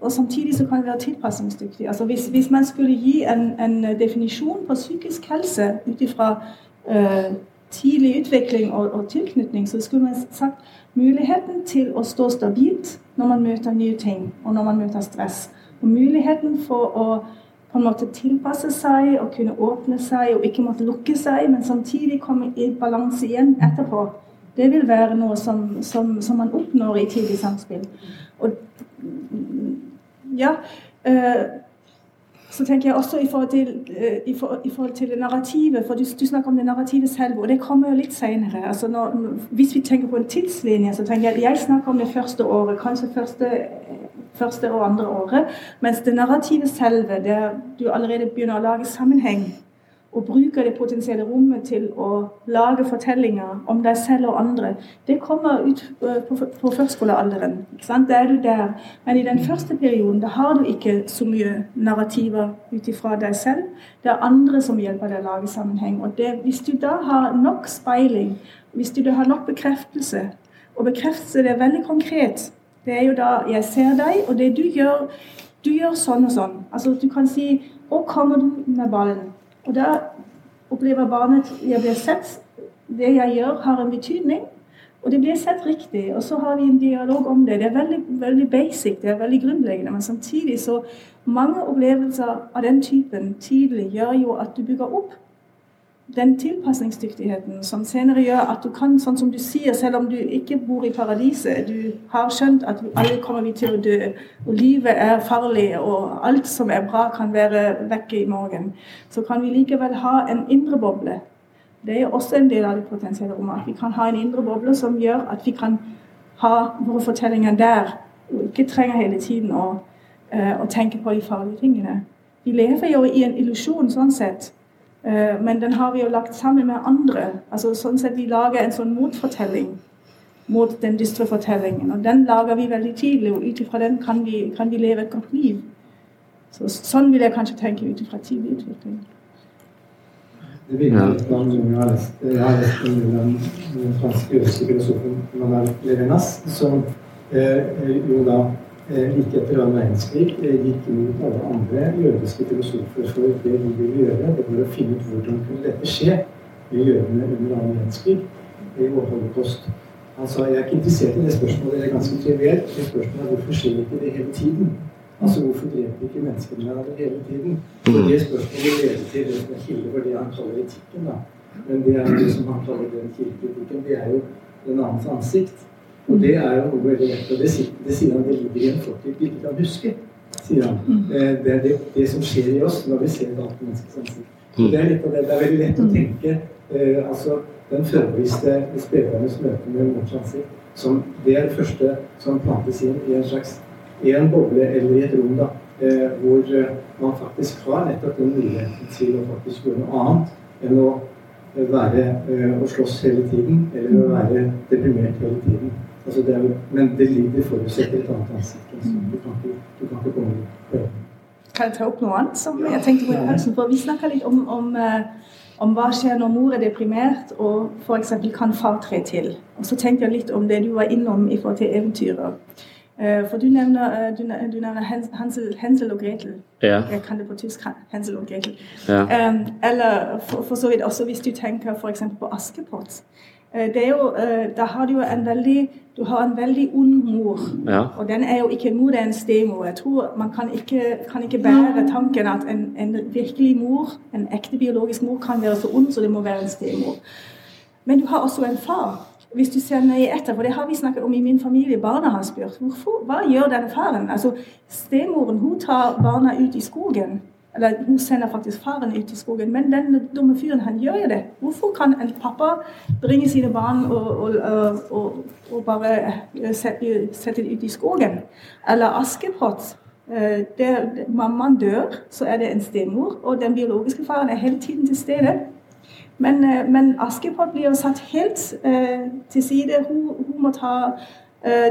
og samtidig så kan det være tilpasningsdyktig. Altså hvis, hvis man skulle gi en, en, definisjon på psykisk helse ut ifra uh, tidlig utvikling og, og, tilknytning, så skulle man sagt muligheten til å stå stabilt når man møter nye ting, og når man møter stress. Og muligheten for å på en måte tilpasse seg og kunne åpne seg og ikke måtte lukke seg, men samtidig komme i balanse igjen etterpå. Det vil være noe som, som, som man oppnår i tidlig samspill. Og ja. Øh, så tenker jeg også i forhold til, øh, i for, i forhold til narrativet, for du, du, snakker om det narrativet selv, og det kommer jo litt senere. Altså hvis vi tenker på en tidslinje, så tenker jeg at jeg snakker om det første året, kanskje første, første og andre året, mens det narrativet selve, der du allerede begynner å lage sammenheng og bruker det potensielle rommet til å lage fortellinger om deg selv og andre, det kommer ut øh, på, på førskolealderen. Da er du der. Men i den første perioden da har du ikke så mye narrativer ut ifra deg selv. Det er andre som hjelper deg å lage sammenheng. Og det, hvis du da har nok speiling, hvis du da har nok bekreftelse, og bekreftelse det er veldig konkret Det er jo da jeg ser deg, og det du gjør Du gjør sånn og sånn. Altså Du kan si 'Å, kommer du med ballen?' Og da opplever barnet at jeg blir sett. Det jeg gjør, har en betydning. Og det blir sett riktig. Og så har vi en dialog om det. Det er veldig, veldig basic, det er veldig grunnleggende. Men samtidig så mange opplevelser av den typen tidlig gjør jo at du bygger opp den tilpasningsdyktigheten som senere gjør at du kan, sånn som du sier, selv om du ikke bor i paradiset, du har skjønt at alle kommer vi til å dø, og livet er farlig, og alt som er bra, kan være vekke i morgen, så kan vi likevel ha en indre boble. Det er også en del av det potensielle rommet. Vi kan ha en indre boble som gjør at vi kan ha våre fortellinger der, og ikke trenger hele tiden å, uh, å tenke på de farlige tingene. Vi lever jo i en illusjon sånn sett Eh, men den har vi jo lagt sammen med andre. altså sånn sett Vi lager en sånn motfortelling mot den dystre fortellingen. Og den lager vi veldig tidlig, og ut ifra den kan vi, kan vi, leve et godt liv. Så, sånn vil jeg kanskje tenke ut ifra tidlig utvikling. Det virker litt om noe jeg har lest. Jeg har lest om den franske filosofen Manuel Levinas, som eh, jo da eh, like etter annen verdenskrig eh, gikk imot alle andre jødiske filosofer for det de ville gjøre. Det var å finne ut hvordan kunne dette skje med jødene under annen verdenskrig i vår holocaust. Han sa jeg er ikke interessert i det spørsmålet, det er ganske trivielt. Det spørsmålet er hvorfor skjer ikke det hele tiden? Altså Hvorfor dreper ikke menneskene hverandre hele tiden? Og Det spørsmålet leder til er kilde for det han kaller etikken. da. Men det er det som han kaller den kildekritikken. Det er jo den annens ansikt. Og det er jo noe veldig lett. Og det, det sier han det ligger i en fortid vi ikke kan huske. sier han. Eh, det er det, det, som skjer i oss når vi ser et annet menneskes ansikt. Og det er litt av det. Det er veldig lett å tenke eh, altså den førbevisste spedbarnets møte med mors ansikt som det er det første som plantes inn i en slags i en boble eller i et rom da, eh, hvor eh, man faktisk har nettopp den muligheten til å faktisk gjøre noe annet enn å eh, være å slåss hele tiden eller å være deprimert hele tiden. Altså det er, men det, det forutsetter et annet ansikt. Altså. Du, kan ikke, du kan ikke komme på det. Kan jeg ta opp noe annet som jeg tenkte på i pausen? For vi snakka litt om, om om hva skjer når mor er deprimert og f.eks. kan far tre til. Og så tenkte jeg litt om det du var innom i forhold til eventyret. Eh, for du nevner, eh, du nevner Hansel, Hansel, og Gretel. Ja. Jeg kan det på tysk. Hansel og Gretel. Ja. Eller for, for, så vidt også hvis du tenker f.eks. på Askepott. Det er jo, da har du jo en veldig du har en veldig ond mor. Ja. Og den er jo ikke en mor, det er en stemor. Jeg tror Man kan ikke, kan ikke bære tanken at en, en, virkelig mor, en ekte biologisk mor, kan være så ond, så det må være en stemor. Men du har også en far hvis du ser nøye etter, for det har vi snakket om i min familie, barna har spurt hvorfor, hva gjør denne faren? Altså, Stemoren hun tar barna ut i skogen. Eller hun sender faktisk faren ut i skogen. Men den dumme fyren, han gjør jo det. Hvorfor kan en pappa bringe sine barn og, og, og, og bare eh, sette, sette dem ut i skogen? Eller Askepott. Eh, der mammaen dør, så er det en stemor, og den biologiske faren er hele tiden til stede. Men, eh, men Askepott blir jo satt helt til side. Hun, hun, ta,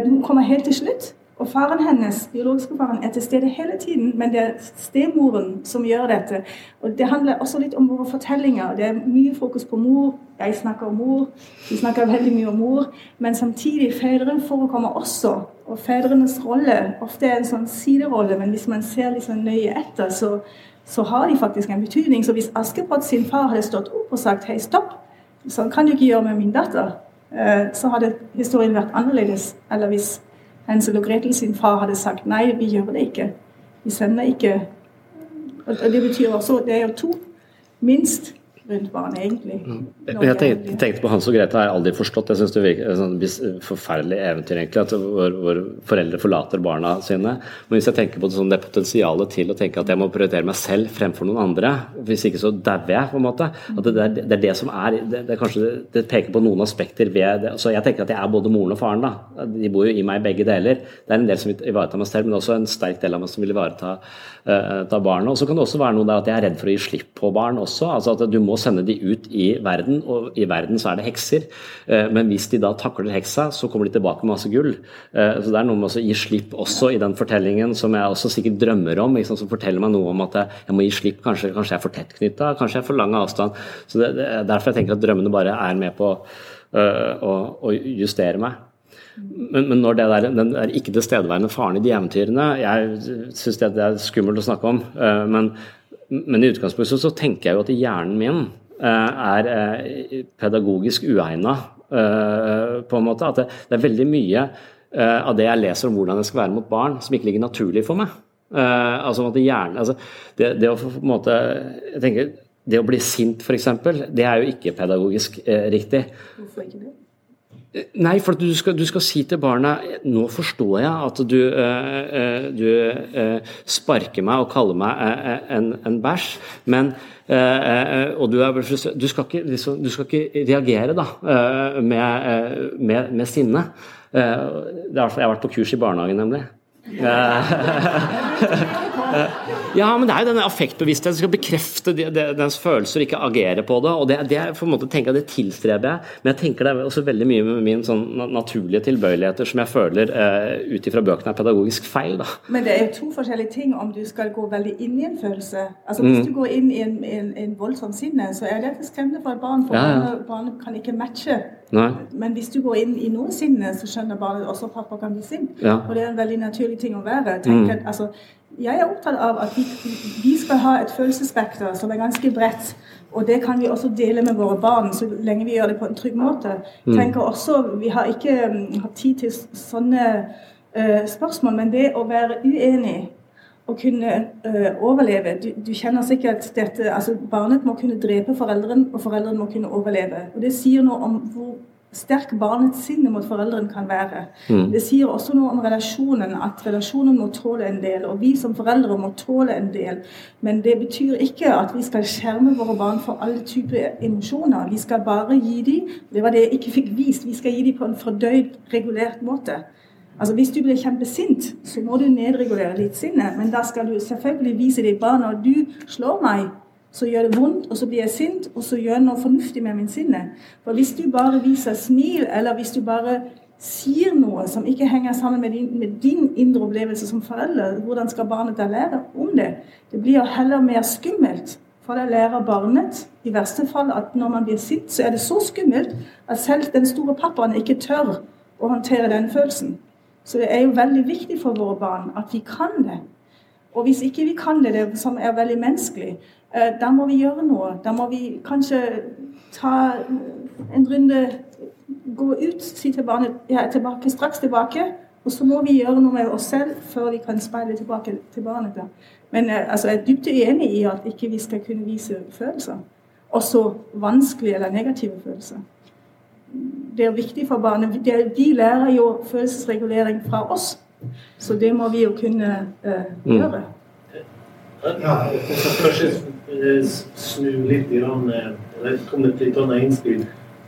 hun kommer helt til slutt. Og faren hennes, biologiske faren, er til stede hele tiden, men det er stemoren som gjør dette. Og Det handler også litt om våre fortellinger. Det er mye fokus på mor. Jeg snakker om mor, vi snakker veldig mye om mor. Men samtidig, fedren forekommer også. Og fedrenes rolle ofte er en sånn siderolle, men hvis man ser litt sånn nøye etter, så så har de faktisk en betydning. Så hvis Askepott sin far hadde stått opp og sagt hei, stopp, sånn kan du ikke gjøre med min datter, eh, så hadde historien vært annerledes. Eller hvis Hensel og Gretel sin far hadde sagt nei, vi gjør det ikke. Vi sender ikke Og det betyr også Det er jo to, minst rundt barnet, egentlig. Mm. Jeg tenkte, tenkte, på Hans og Grete har jeg aldri forstått. Jeg syns det virker et sånn forferdelig eventyr, egentlig. At hvor, hvor, foreldre forlater barna sine. Men hvis jeg tenker på det, sånn, det potensialet til å tenke at jeg må prioritere meg selv fremfor noen andre, hvis ikke så dauer jeg, på en måte. At det, er, det er det som er det, det, kanskje, det, peker på noen aspekter ved det. Så jeg tenker at jeg er både moren og faren. da. De bor jo i meg begge deler. Det er en del som ivaretar meg selv, men også en sterk del av meg som vil ivareta uh, barna. Og så kan det også være noe der at jeg er redd for å gi slipp på barn også. altså at du må sende de ut i verden, og i verden så er det hekser. Eh, men hvis de da takler heksa, så kommer de tilbake med masse gull. Eh, så det er noe med å gi slipp også i den fortellingen, som jeg også sikkert drømmer om, liksom, som forteller meg noe om at jeg må gi slipp. Kanskje, kanskje jeg er for tettknytta, kanskje jeg er for lang avstand. Så det, det, Derfor jeg tenker at drømmene bare er med på uh, å, å justere meg. Men, men, når det der, den er ikke tilstedeværende faren i de eventyrene Jeg syns det, er skummelt å snakke om. Men, men, i utgangspunktet så tenker jeg jo at hjernen min Eh, er eh, pedagogisk uegna, eh, på en måte. At det, er veldig mye av det jeg leser om hvordan jeg skal være mot barn, som ikke ligger naturlig for meg. altså at hjernen altså, det, det, å på en måte jeg tenker, det å bli sint, f.eks., det er jo ikke pedagogisk riktig. Hvorfor ikke det? Nei, for du skal, du skal, si til barna Nå forstår jeg at du, eh, du eh, sparker meg og kaller meg eh, en, en bæsj, men og du, er, du, skal ikke, liksom, du, skal ikke, reagere da, med, med, med sinne. jeg har vært på kurs i barnehagen, nemlig. Ja, men det er jo denne affektbevisstheten som skal bekrefte de, de, dens følelser, ikke agere på det. og Det, det er på en måte tenker jeg, det tilstreber jeg. Men jeg tenker det er også veldig mye med mine sånn naturlige tilbøyeligheter som jeg føler uh, ut ifra bøkene er pedagogisk feil. da. Men det er jo to forskjellige ting om du skal gå veldig inn i en følelse. Altså Hvis mm. du går inn i en, en, en voldsom sinne, så er det skremmende for et barn. For ja, ja. barnet kan ikke matche. Nei. Men hvis du går inn i noe sinne, så skjønner barnet også at pappa kan bli sint. Ja. Og det er en veldig naturlig ting å være. Tenk mm. altså, jeg er opptatt av at vi, vi, skal ha et følelsesspekter som er ganske bredt. Og det kan vi også dele med våre barn, så lenge vi gjør det på en trygg måte. Mm. tenker også, Vi har ikke um, hatt tid til sånne uh, spørsmål, men det å være uenig og kunne uh, overleve du, du, kjenner sikkert dette altså Barnet må kunne drepe foreldrene, og foreldrene må kunne overleve. Og Det sier noe om hvor sterk barnets sinne mot foreldrene kan være. Mm. Det sier også noe om relasjonen, at relasjonen må tåle en del. Og vi som foreldre må tåle en del. Men det betyr ikke at vi skal skjerme våre barn for alle typer emosjoner. Vi skal bare gi dem Det var det jeg ikke fikk vist. Vi skal gi dem på en fordøyd, regulert måte. Altså Hvis du blir kjempesint, så må du nedregulere ditt sinne. Men da skal du selvfølgelig vise ditt barn når du slår meg, så gjør det vondt, og så blir jeg sint, og så gjør jeg noe fornuftig med min sinne. For hvis du bare viser smil, eller hvis du bare sier noe som ikke henger sammen med din, med din indre opplevelse som forelder, hvordan skal barnet da lære om det? Det blir jo heller mer skummelt. For da lærer barnet i verste fall at når man blir sint, så er det så skummelt at selv den store pappaen ikke tør å håndtere den følelsen. Så det er jo veldig viktig for våre barn at vi kan det. Og hvis ikke vi kan det, det som er veldig menneskelig, Eh, da må vi gjøre noe. Da må vi kanskje ta en runde, gå ut, si til barnet er tilbake, straks tilbake. Og så må vi gjøre noe med oss selv før vi kan speile tilbake til barnet. Da. Men eh, altså, jeg er dypt uenig i at ikke vi skal kunne vise følelser. Også vanskelige eller negative følelser. Det er viktig for barnet. De lærer jo følelsesregulering fra oss. Så det må vi jo kunne eh, gjøre. Ja, jeg skal kanskje snu litt, grann, eller komme med et litt annet innspill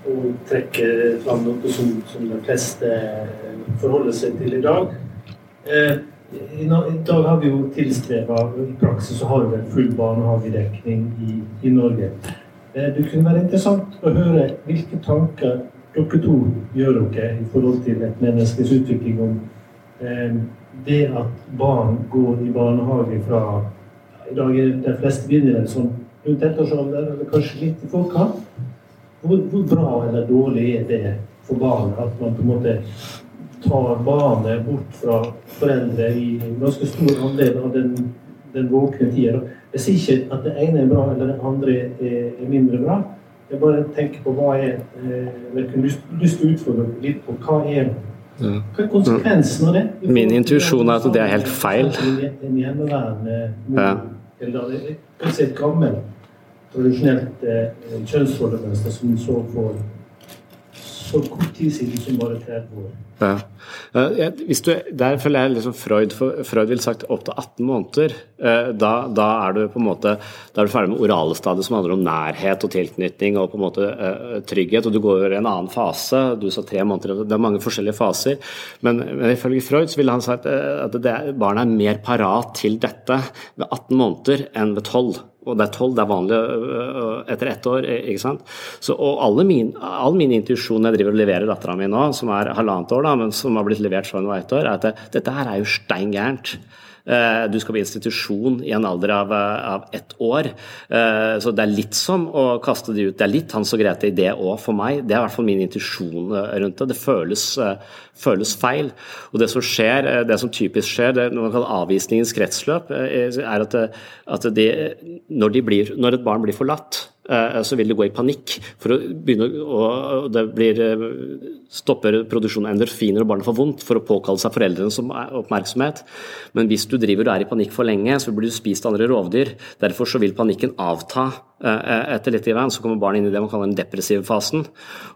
og trekke fram noe som, som, de fleste forholder seg til i dag. Eh, i, I dag har vi jo tilstreba I praksis så har vi full barnehagedekning i, i Norge. Eh, det kunne være interessant å høre hvilke tanker dere to gjør dere i forhold til et menneskes utvikling om eh, det at barn går i barnehage fra i dag er de fleste begynner sånn rundt ettårsalder, eller kanskje litt i forkant. Hvor, hvor, bra eller dårlig er det for barnet at man på en måte tar barnet bort fra foreldre i en ganske stor andel av den, den våkne tida? Jeg sier ikke at det ene er bra eller det andre er mindre bra. Jeg bare tenker på hva er eh, Jeg kunne lyst til å utfordre litt på hva er hva er konsekvensen av det? Min intuisjon er at det er helt feil. En hjemmeværende mor eller kanskje et gammelt, tradisjonelt eh, kjønnsrollemønster som så for så kort tid siden som bare 30 år. Ja. Hvis du, der føler jeg liksom Freud, Freud ville sagt opp til 18 måneder. Eh, da, da, er du på en måte da er du ferdig med orale stadiet som handler om nærhet og tilknytning og på en måte uh, trygghet. og Du går i en annen fase. Du sa tre måneder, Det er mange forskjellige faser. Men, men ifølge Freud så ville han sagt eh, at det, er mer parat til dette ved 18 måneder enn ved 12 og det er tolv, det er vanlig etter ett år. ikke sant? Så, og min, all min intuisjon jeg driver og leverer dattera mi nå, som er halvannet år, da, men som har blitt levert fra hun var ett år, er at det, dette her er jo stein gærent. Eh, du skal på institusjon i en alder av, eh, av ett år. Eh, så det er litt som å kaste det ut. Det er litt Hans og Grete i det òg, for meg. Det er i hvert fall min intuisjon rundt det. Det føles, føles, feil. Og det som skjer, det som typisk skjer, det man kaller avvisningens kretsløp, er at, at de, når, de blir, når et barn blir forlatt, så vil det gå i panikk. for å begynne å, Det blir, stopper produksjonen av endorfiner og barnet får vondt for å påkalle seg foreldrenes oppmerksomhet. Men hvis du driver og er i panikk for lenge, så blir du spist av andre rovdyr. Derfor så vil panikken avta Eh, etter litt i veien. så kommer barn inn i det man kaller den depressive fasen.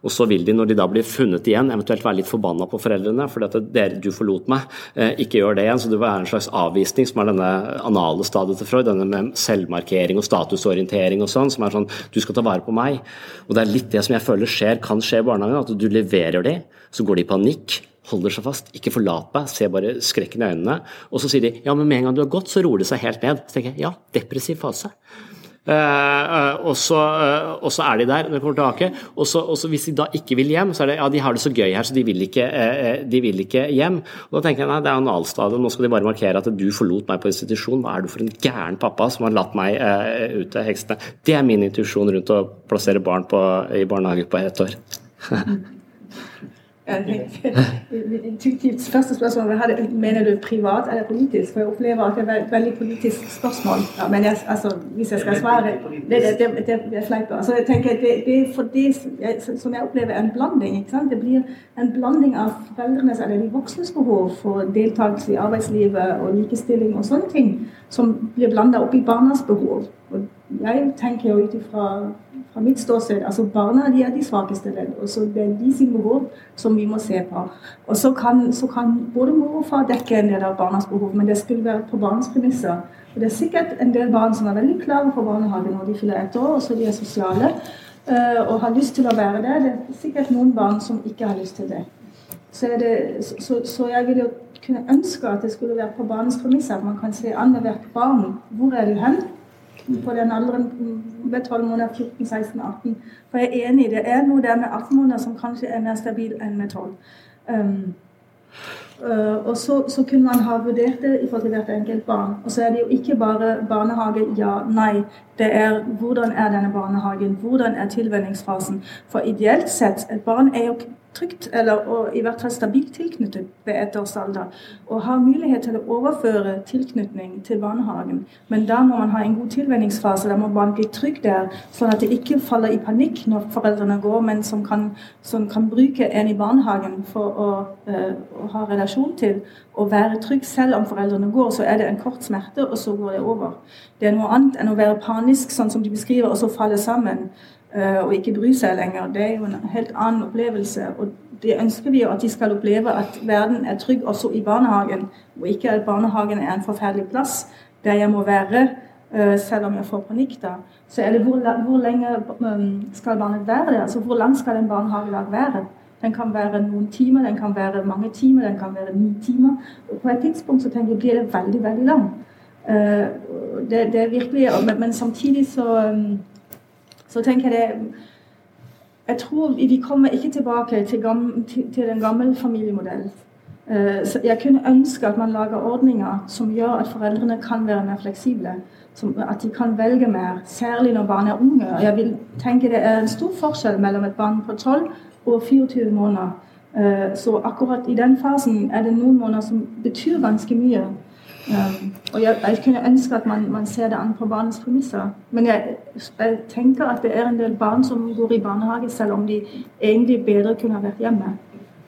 Og så vil de, når de da blir funnet igjen, eventuelt være litt forbanna på foreldrene fordi at dere, du forlot meg, eh, ikke gjør det igjen. Så det være en slags avvisning, som er denne anale stadiet til Freud. Denne med selvmarkering og statusorientering og sånn, som er sånn du skal ta vare på meg. Og det er litt det som jeg føler skjer, kan skje i barnehagen, at du leverer de, så går de i panikk holder seg fast, ikke forlat meg, ser bare skrekken i øynene. Og så sier de ja, men med en gang du har gått, så roer det seg helt ned. Så tenker jeg ja, depressiv fase. Uh, og, så, uh, og, så, er de der når de kommer tilbake. Og så, og så Hvis de da ikke vil hjem, så er det ja, de har det så gøy her, så de vil ikke, uh, de vil ikke hjem. Og Da tenker jeg nei, det er analstadiet, nå skal de bare markere at du forlot meg på institusjon. Hva er du for en gæren pappa som har latt meg ut til heksene? Det er min intuisjon rundt å plassere barn på, i barnehage på ett år. Intuitivt første spørsmål mener du privat eller politisk? For jeg opplever at det er et veldig politisk spørsmål. Ja, men jeg, altså, hvis jeg skal svare Det, det, det, det er fleip. Altså, jeg tenker det, det er det som jeg opplever, en blanding. Det blir en blanding av foreldrenes eller de voksnes behov for deltakelse i arbeidslivet og likestilling og sånne ting, som blir blanda opp i barnas behov. Og jeg tenker jo ut fra mitt ståsted, altså Barna de er de svakeste ledd. og så Det er de sine behov som vi må se på. Og så kan, så kan både mor og far dekke en del av barnas behov, men det skulle være på barns premisser. Og Det er sikkert en del barn som er veldig klare for barnehagen når de fyller ett år, og så de er sosiale uh, og har lyst til å være det. Det er sikkert noen barn som ikke har lyst til det. Så, det, så, så jeg vil jo kunne ønske at det skulle være på barnets premisser. At man kan se an hvert barn hvor er du hen på den alderen ved 12 måneder, 14, 16, 18. For jeg er enig, det er noe der med 18 måneder som kanskje er mer stabil enn med 12. Um, uh, og så, så, kunne man ha vurdert det i forhold til hvert enkelt barn. Og så er det jo ikke bare barnehage, ja, nei. Det er hvordan er denne barnehagen, hvordan er tilvenningsfasen. For ideelt sett, et barn er jo trygt, eller og i hvert fall stabilt tilknyttet ved ett års alder, og har mulighet til å overføre tilknytning til barnehagen. Men da må man ha en god tilvenningsfase, da må barn bli trygg der, sånn at det ikke faller i panikk når foreldrene går, men som kan, som kan bruke en i barnehagen for å, uh, å, ha relasjon til, og være trygg selv om foreldrene går. Så er det en kort smerte, og så går det over. Det er noe annet enn å være panisk, sånn som de beskriver, og så falle sammen. Eh, og ikke bry seg lenger. Det er jo en helt annen opplevelse. Og det ønsker vi jo at de skal oppleve at verden er trygg også i barnehagen, og ikke at barnehagen er en forferdelig plass der jeg må være eh, selv om jeg får panikk. da. Så er det hvor, hvor lenge um, skal barnet være der? Altså hvor lang skal en barnehagedag være? Den kan være noen timer, den kan være mange timer, den kan være ni timer. Og på et tidspunkt så tenker jeg blir det veldig, veldig lang. Det, det, er virkelig, men, men samtidig så så tenker jeg det Jeg tror vi kommer ikke tilbake til, gammel, til, den gamle familiemodellen. Eh, jeg kunne ønske at man lager ordninger som gjør at foreldrene kan være mer fleksible. at de kan velge mer, særlig når barn er unge. Jeg vil tenke Det er en stor forskjell mellom et barn på 12 og 24 måneder. Eh, så akkurat i den fasen er det noen måneder som betyr ganske mye. Um, og jeg, jeg, kunne ønske at man, man, ser det an på barnets premisser. Men jeg, jeg, tenker at det er en del barn som går i barnehage, selv om de egentlig bedre kunne ha vært hjemme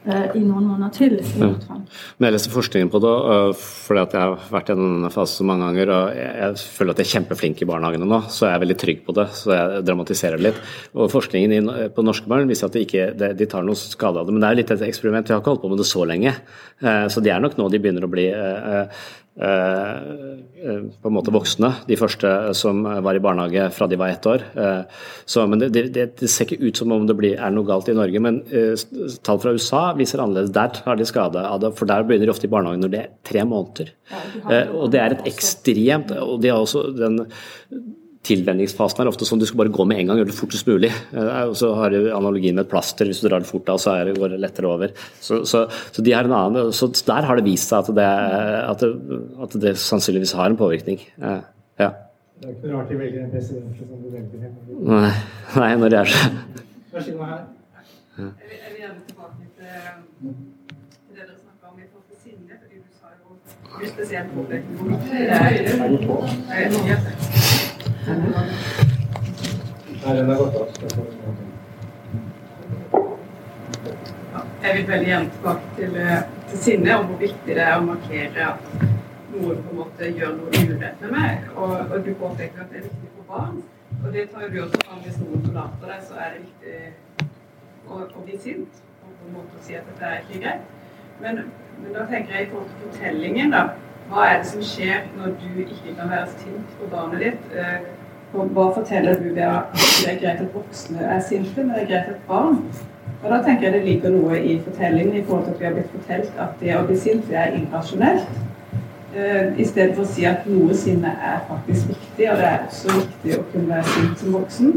uh, i noen måneder til. Ja. Men jeg leser forskningen på det, uh, fordi jeg har vært gjennom denne fasen mange ganger. og Jeg føler at jeg er kjempeflink i barnehagene nå, så jeg er veldig trygg på det. Så jeg dramatiserer det litt. Og Forskningen i, på norske barn viser at de, ikke, de, de tar noe skade av det. Men det er litt et eksperiment. Vi har ikke holdt på med det så lenge. Uh, så det er nok nå de begynner å bli på en måte voksne, de første som var i barnehage fra de var ett år. Eh, så, men det, det, det, ser ikke ut som om det blir, er noe galt i Norge. Men tall fra USA viser annerledes. Der har de skade av det, for der begynner de ofte i barnehagen når det er tre måneder. Ja, og det er et ekstremt og de har også den tilvenningsfasen er ofte sånn du skal bare gå med en gang, gjøre det fortest mulig. Eh, og så har du analogien med et plaster, hvis du drar det fort av, så det, går det lettere over. Så, så, så, de har en annen, så der har det vist seg at det, at det, at det sannsynligvis har en påvirkning. Eh, ja. Det er ikke noe rart de velger en president som du velger Nei, nei, når det er så Vær så god her. Ja. Jeg vil gjerne tilbake til, det dere snakka om i forhold til sinne, For du sa jo spesielt påpekt Jeg vil veldig gjerne tilbake til, eh, til sinne og hvor viktig det er å markere at noen på en måte gjør noe urett med meg. Og, og du påpeker at det er viktig for barn. Og det tar jo du også fram hvis noen forlater deg, så er det viktig å, å, bli sint. Og på en måte si at dette er ikke greit. Men, men da tenker jeg i forhold til fortellingen, da. Hva er det som skjer når du ikke kan være sint på barnet ditt? Hva forteller at det er greit at voksne er sinte, men det er greit at barn Og da tenker jeg det ligger noe i fortellingen i forhold til at vi har blitt fortalt at det å bli sint det er irrasjonelt. Uh, I stedet for å si at noe sinne er faktisk viktig, og det er også viktig å kunne være sint som voksen.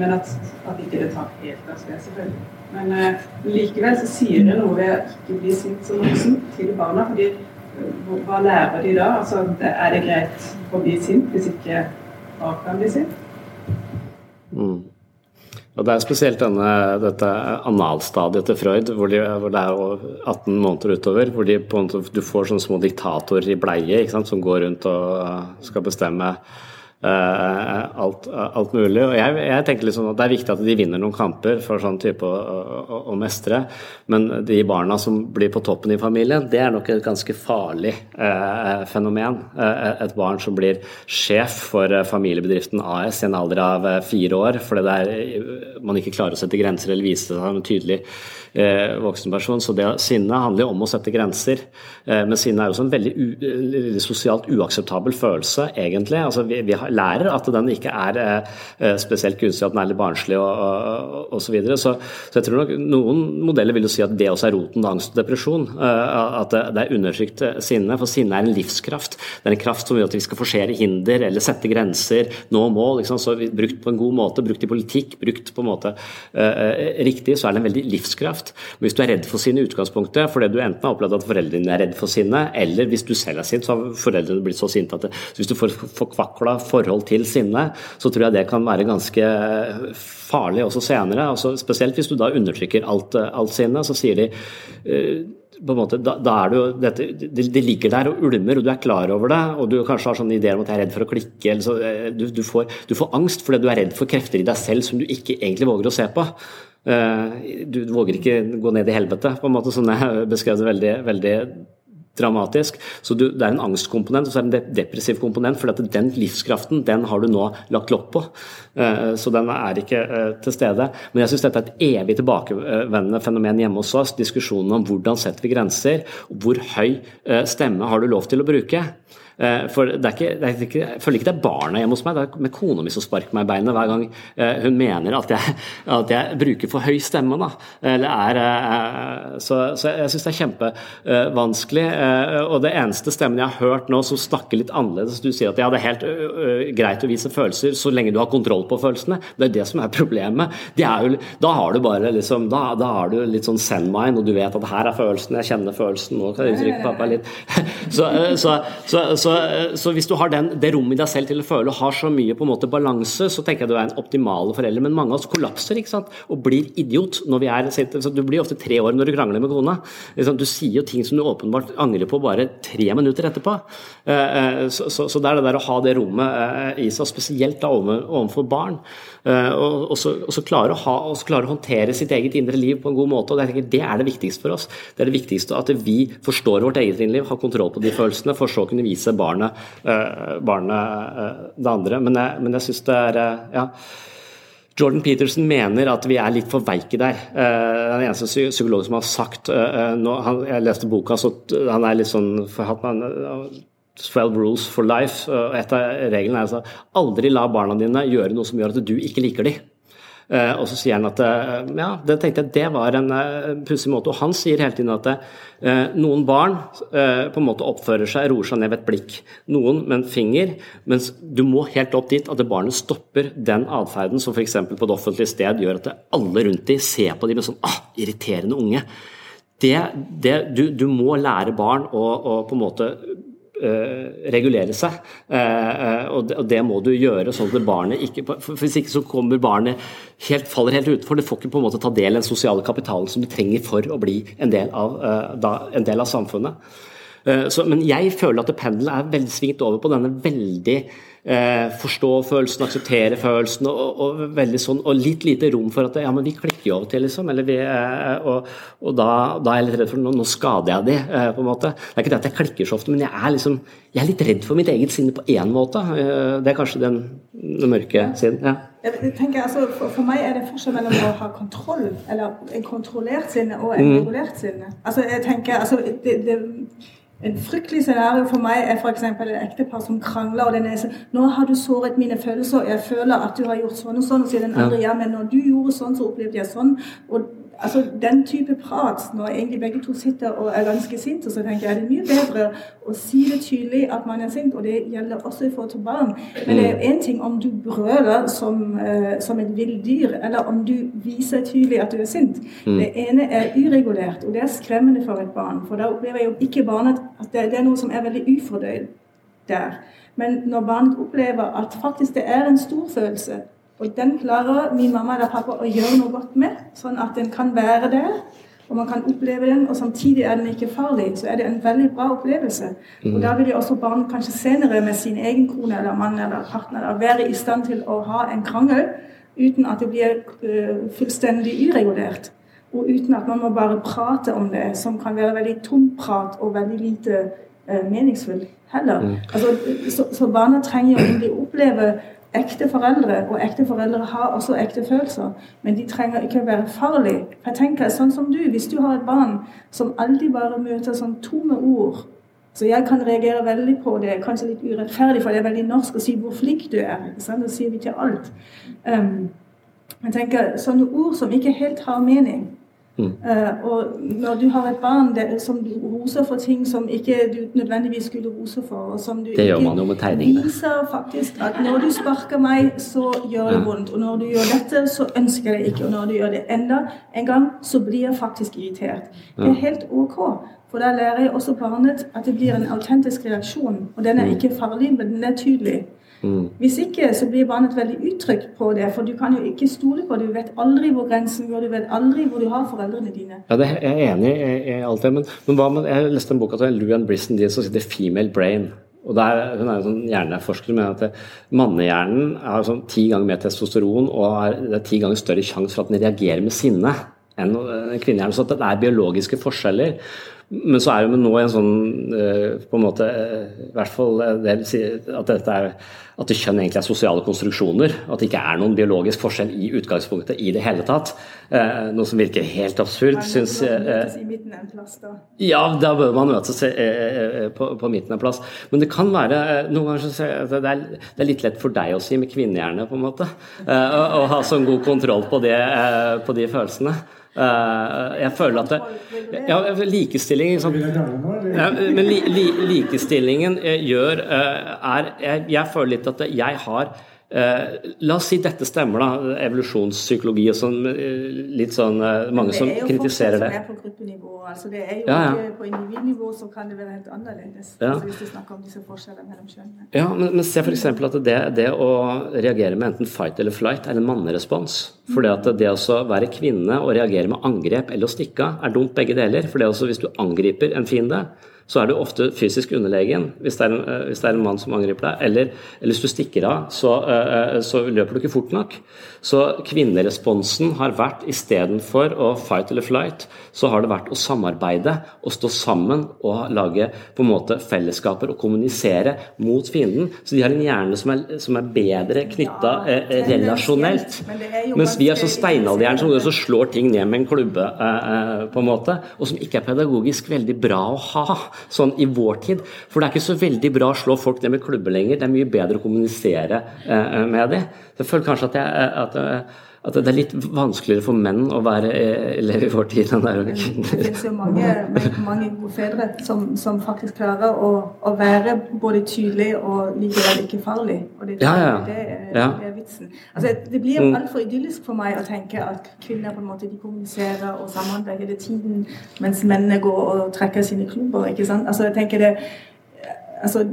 Men at, at ikke det tar helt av sted, selvfølgelig. Men uh, likevel så sier det noe ved å ikke bli sint som voksen til barna. fordi uh, hva lærer de da? Altså, er det greit å bli sint hvis ikke Mm. Og Det er spesielt denne, dette analstadiet til Freud, hvor, de, hvor, det er 18 måneder utover. Hvor de, måte, du får sånne små diktatorer i bleie som går rundt og skal bestemme alt, alt, mulig. Og jeg, jeg, tenker liksom at Det er viktig at de vinner noen kamper for sånn type å, å, å, mestre, men de barna som blir på toppen i familien, det er nok et ganske farlig eh, fenomen. Uh, et barn som blir sjef for familiebedriften AS i en alder av fire år fordi er, man ikke klarer å sette grenser eller vise seg som en tydelig voksenperson. Så det, sinne handler jo om å sette grenser, men sinne er også en veldig u, sosialt uakseptabel følelse, egentlig. Altså, vi, vi lærer at den ikke er eh, spesielt gunstig, at den er litt barnslig og, og, så, videre. så Så jeg tror nok noen modeller vil jo si at det også er roten til angst og depresjon. Eh, at det er undertrykt sinne. For sinne er en livskraft. Det er en kraft som gjør at vi skal forsere hinder eller sette grenser, nå mål. Liksom. Så brukt på en god måte, brukt i politikk, brukt på en måte eh, riktig, så er det en veldig livskraft. Men hvis du er redd for sinne i utgangspunktet fordi du enten har opplevd at foreldrene dine er redd for sinne, eller hvis du selv er sint, så har foreldrene blitt så sinte at det, så hvis du får forkvakla forhold til sinne, så tror jeg det kan være ganske farlig også senere. Altså, spesielt hvis du da undertrykker alt, alt sinne. Så sier de uh, på en måte, da, da er du, dette, det, det, ligger der og ulmer, og du er klar over det. Og du kanskje har sånne ideer om at jeg er redd for å klikke. Så, eh, du, du, får, du, får, angst fordi du er redd for krefter i deg selv som du ikke egentlig våger å se på. Uh, du, våger ikke gå ned i helvete, på en måte, som jeg beskrev det veldig, veldig dramatisk. Så du, Det er en angstkomponent og så er det en depressiv komponent. For den livskraften den har du nå lagt lokk på. Eh, så den er ikke eh, til stede. Men jeg syns dette er et evig tilbakevendende fenomen hjemme hos oss. Diskusjonen om hvordan setter vi grenser. Hvor høy eh, stemme har du lov til å bruke? Eh, for det er ikke, det er ikke, Jeg føler ikke det er barna hjemme hos meg, det er med kona mi som sparker meg i beinet hver gang eh, hun mener at jeg, at jeg bruker for høy stemme. Da. Er, eh, så, så, jeg syns det er kjempevanskelig. Og det eneste stemmen jeg har hørt nå som snakker litt annerledes Du sier at ja, det er helt greit å vise følelser så lenge du har kontroll på følelsene. Det er det som er problemet. Er jo, da har du bare liksom, da, da har du litt sånn send mind, og du vet at her er følelsen, jeg kjenner følelsen, nå kan jeg trykke pappa litt. Så, så, så, så, så, hvis du har den, det rommet i deg selv til å føle og har så mye på en måte balanse, så tenker jeg du er en optimal forelder. Men mange av oss kollapser ikke sant? og blir idiot når vi er Du blir ofte tre år når du krangler med kona. Du sier jo ting som du åpenbart angrer på bare tre minutter etterpå. Eh, eh, så, så, så det er det der å ha det rommet eh, i seg, spesielt da overfor barn. Og, og, så, så klare å, ha, og å håndtere sitt eget indre liv på en god måte. og Det, det er det viktigste for oss. Det er det viktigste at vi forstår vårt eget indre liv, har kontroll på de følelsene, for så å kunne vise barnet, eh, barnet eh, det andre. Men jeg, men jeg syns det er eh, ja. Jordan Peterson mener at vi er litt for veike der. Den eneste psykologen som har sagt nå, han, Jeg leste boka, så han er litt sånn for, 12 rules for life. Et av reglene er altså aldri la barna dine gjøre noe som gjør at du ikke liker dem. Eh, og så sier han at eh, ja, det tenkte jeg det var en uh, pussig måte. Og han sier hele tiden at noen barn på en måte oppfører seg, roer seg ned ved et blikk. Noen med en finger. Mens du må helt opp dit at barnet stopper den atferden som f.eks. på det offentlige sted gjør at alle rundt dem ser på de med sånn ah, irriterende unge. Det, det, du, du, må lære barn å, å på en måte regulere seg. Og, det, og, det, må du gjøre sånn at barnet ikke for Hvis ikke så kommer barnet helt, faller helt utenfor. Det får ikke på en måte ta del i den sosiale kapitalen som du trenger for å bli en del av, en del av samfunnet. Så, men jeg føler at pendelen er veldig svingt over på denne veldig eh, forstå følelsen, akseptere følelsen, og, og, sånn, og litt lite rom for at ja, men vi klikker jo av og til, liksom. Eller vi, eh, og, og da, da, er jeg litt redd for nå, nå skader jeg de, eh, på en måte. Det er ikke det at jeg klikker så ofte, men jeg er, liksom, jeg er litt redd for mitt eget sinne på én måte. Eh, det er kanskje den, den mørke siden. Ja. Jeg tenker, altså, for, for, meg er det forskjell mellom å ha kontroll, eller en kontrollert sinne, og en kontrollert regulert sinne. Altså, jeg tenker, altså, det, det en fryktelig scenario for meg er f.eks. et ektepar som krangler, og den er sånn 'Nå har du såret mine følelser. Jeg føler at du har gjort sånn og sånn.' Og sier den andre 'Ja, men når du gjorde sånn, så opplevde jeg sånn.' Og altså Den type prat, når egentlig begge to sitter og er ganske sinte, så tenker jeg det er mye bedre å si det tydelig at man er sint, og det gjelder også i forhold til barn. Men det er én ting om du brøler som, uh, som et vilt dyr, eller om du viser tydelig at du er sint. Mm. Det ene er uregulert, og det er skremmende for et barn. For da opplever jo ikke barnet at det, det er noe som er veldig ufordøyd der. Men når barnet opplever at faktisk det er en stor følelse, og den klarer min mamma eller pappa å gjøre noe godt med, sånn at den kan være der, og man kan oppleve den, og samtidig er den ikke farlig, så er det en veldig bra opplevelse. Mm. Og da vil jo også barn kanskje senere med sin egen kone eller mann eller partner være i stand til å ha en krangel uten at det blir uh, fullstendig uregulert. Og uten at man må bare prate om det, som kan være veldig tom prat og veldig lite uh, meningsfull heller. Mm. Altså, så, så barna trenger jo egentlig oppleve ekte foreldre, og ekte foreldre har også ekte følelser. Men de trenger ikke å være farlige. Jeg tenker sånn som du, Hvis du har et barn som alltid bare møter sånn tomme ord Så jeg kan reagere veldig på det, kanskje litt urettferdig, for det er veldig norsk å si 'hvor flink du er'. ikke sant? Det sier vi til alt. Um, jeg tenker Sånne ord som ikke helt har mening, Mm. Uh, og når du har et barn det, som du roser for ting som ikke du nødvendigvis skulle rose for, og som du det gjør man jo med tegningene. viser faktisk at når du sparker meg, så gjør det vondt. Og når du gjør dette, så ønsker jeg ikke. Og når du gjør det enda en gang, så blir jeg faktisk irritert. Det er helt ok. For da lærer jeg også barnet at det blir en autentisk reaksjon. Og den er mm. ikke farlig, men den er tydelig. Mm. Hvis ikke så blir barnet veldig utrygt på det, for du kan jo ikke stole på det. Du vet aldri hvor grensen går, du vet aldri hvor du har foreldrene dine. Ja, det er Jeg enig i alt det, men, men hva med, jeg leste en bok av Louan Brisson som heter 'Female Brain'. Og der, Hun er en sånn hjerneforsker med at mannehjernen har sånn ti ganger mer testosteron og har, det er ti ganger større sjanse for at den reagerer med sinne enn kvinnehjernen. Så det er biologiske forskjeller. Men så er vi nå i en sånn eh, på en måte eh, i hvert fall eh, det, at, dette er, at kjønn egentlig er sosiale konstruksjoner. At det ikke er noen biologisk forskjell i utgangspunktet i det hele tatt. Noe som virker helt absurd, syns Ja, da bør man møtes på, på midten av plass. Men det kan være noen ganger så det er, det er litt lett for deg å si med kvinnehjerne, på en måte. Å ha sånn god kontroll på, det, på de følelsene. Uh, jeg føler at det, ja, likestilling liksom, ja, Men li, li, likestillingen eh, gjør uh, er jeg, jeg, føler litt at jeg har Eh, la oss si dette stemmer, da. Evolusjonspsykologi og sånn. Litt sånn eh, Mange som kritiserer det. Det er jo som er på gruppenivå. Altså, det er jo ja, ja. på individnivå så kan det være helt annerledes. Ja. Altså, hvis du snakker om disse forskjellene mellom kjønnene. Ja, men, men se f.eks. at det, det, å reagere med enten fight eller flight er en mannerespons. For det, det å være kvinne og reagere med angrep eller å stikke av er dumt begge deler. For det også, hvis du angriper en fiende så er du ofte fysisk underlegen hvis det er en, eh, hvis det er en mann som angriper deg. Eller, eller hvis du stikker av, så, uh, så, løper du ikke fort nok. Så kvinneresponsen har vært istedenfor å fight eller flight, så har det vært å samarbeide og stå sammen og lage på en måte fellesskaper og kommunisere mot fienden. Så de har en hjerne som er, som er bedre knytta ja, uh, relasjonelt. Mens vi er så steinalderhjerne som så slår ting ned med en klubbe, eh, på en måte, og som ikke er pedagogisk veldig bra å ha sånn i vår tid. For det er ikke så veldig bra å slå folk ned med klubber lenger. Det er mye bedre å kommunisere eh, med dem. Jeg føler kanskje at, jeg, at, at, det er litt vanskeligere for menn å være elev i vår tid enn det er for kvinner. Det finnes jo mange, mange gode fedre som, som faktisk klarer å, å, være både tydelig og likevel ikke farlig. Og det, ja, ja. det, er, det er vitsen. Altså, det blir mm. altfor idyllisk for meg å tenke at kvinner på en måte de kommuniserer og samhandler hele tiden, mens mennene går og trekker sine klubber. ikke sant? Altså, jeg tenker det altså,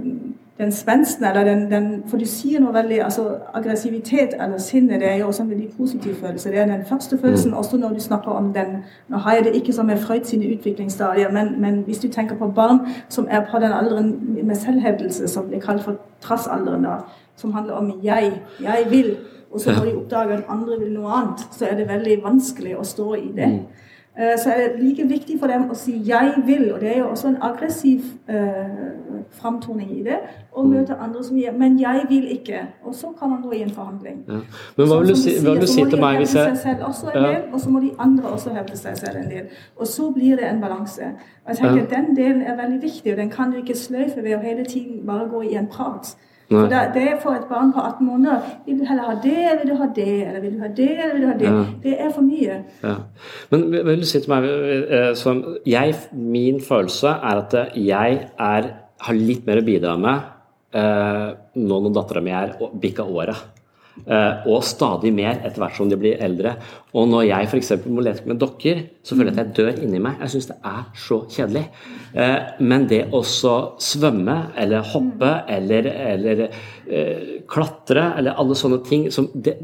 den spensten, eller den, den, For du sier noe veldig altså Aggressivitet eller sinne det er jo også en veldig positiv følelse. Det er den første følelsen, mm. også når du snakker om den Nå har jeg det ikke som med Freud sine utviklingsstadier, men, men, hvis du tenker på barn som er på den alderen med selvhevdelse, som blir kalt for trassalderen, da, som handler om 'jeg', 'jeg vil', og så når de oppdager at andre vil noe annet, så er det veldig vanskelig å stå i det. Mm. Eh, så er det like viktig for dem å si 'jeg vil', og det er jo også en aggressiv uh, framtoning i det. og møte andre som gir 'men jeg vil ikke', og så kan man gå i en forhandling. Ja. Men hva vil du, si, hva vil du si til meg hvis jeg selv også en del, Og så må de andre også hevde seg selv en del. Og så blir det en balanse. Og jeg tenker ja. Den delen er veldig viktig, og den kan du ikke sløyfe ved å hele tiden bare gå i en prat. For det, det er for et barn på 18 måneder Vil du heller ha det, vil du ha det, eller vil du ha det, eller vil du ha det? Ja. Det er for mye. Ja. Men vil vil du si til meg eh, som jeg, Min følelse er at jeg er, har litt mer å bidra med eh, nå når dattera mi er bikka året. Eh, og stadig mer etter hvert som de blir eldre. Og når jeg f.eks. må leke med dokker, så føler jeg at jeg dør inni meg. Jeg syns det er så kjedelig. Eh, men det å svømme eller hoppe eller, eller klatre eller alle sånne ting som det,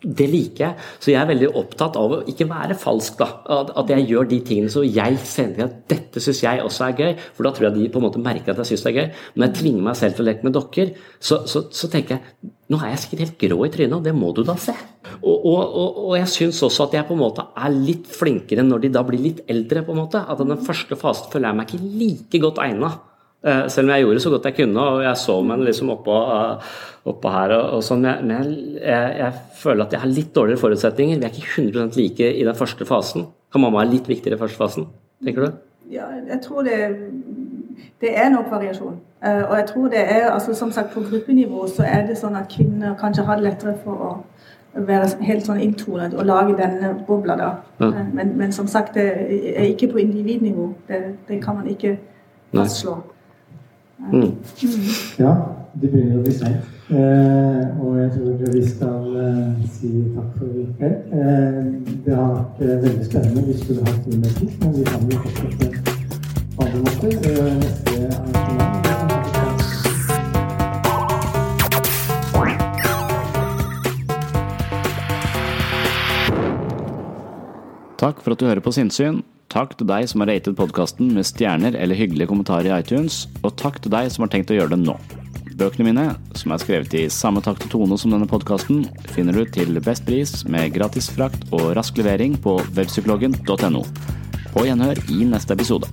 det liker jeg. Så jeg er veldig opptatt av å ikke være falsk. da, At, jeg gjør de tingene så jeg kjenner at dette syns jeg også er gøy. For da tror jeg de på en måte merker at jeg syns det er gøy. Men jeg tvinger meg selv til å leke med dokker, så, så, så tenker jeg nå er jeg sikkert helt grå i trynet, og det må du da se. Og, og, og, og jeg syns også at jeg på en måte er litt flinkere når de da blir litt eldre. på en måte, At den første fasen føler jeg meg ikke like godt egna. Eh, Selv om jeg gjorde så godt jeg kunne, og jeg så meg liksom oppå, eh, oppå her. og, og sånn, Men jeg, jeg, jeg føler at jeg har litt dårligere forutsetninger. Vi er ikke 100% like i den første fasen. Kan mamma være litt viktigere i første fasen? Tenker du? Ja, jeg tror det, det er nok variasjon. Eh, og jeg tror det er, altså som sagt På gruppenivå så er det sånn at kvinner kanskje har det lettere for å være helt sånn inntonet og lage denne bobla. da. Ja. Men, men som sagt, det er ikke på individnivå. Det, det kan man ikke fastslå. Nei. Mm. Ja, det begynner å bli seint. Eh, og jeg tror vi skal eh, si takk for i kveld. Eh, det har vært eh, veldig spennende Vi har hatt mye mer tid, men vi kan jo fortsette på andre måter. Eh, neste arrangement Takk for at du hører på Sinnsyn. Takk til deg som har ratet podkasten med stjerner eller hyggelige kommentarer i iTunes, og takk til deg som har tenkt å gjøre det nå. Bøkene mine, som er skrevet i samme takt og tone som denne podkasten, finner du til best pris med gratis frakt og rask levering på webpsykologen.no. På gjenhør i neste episode.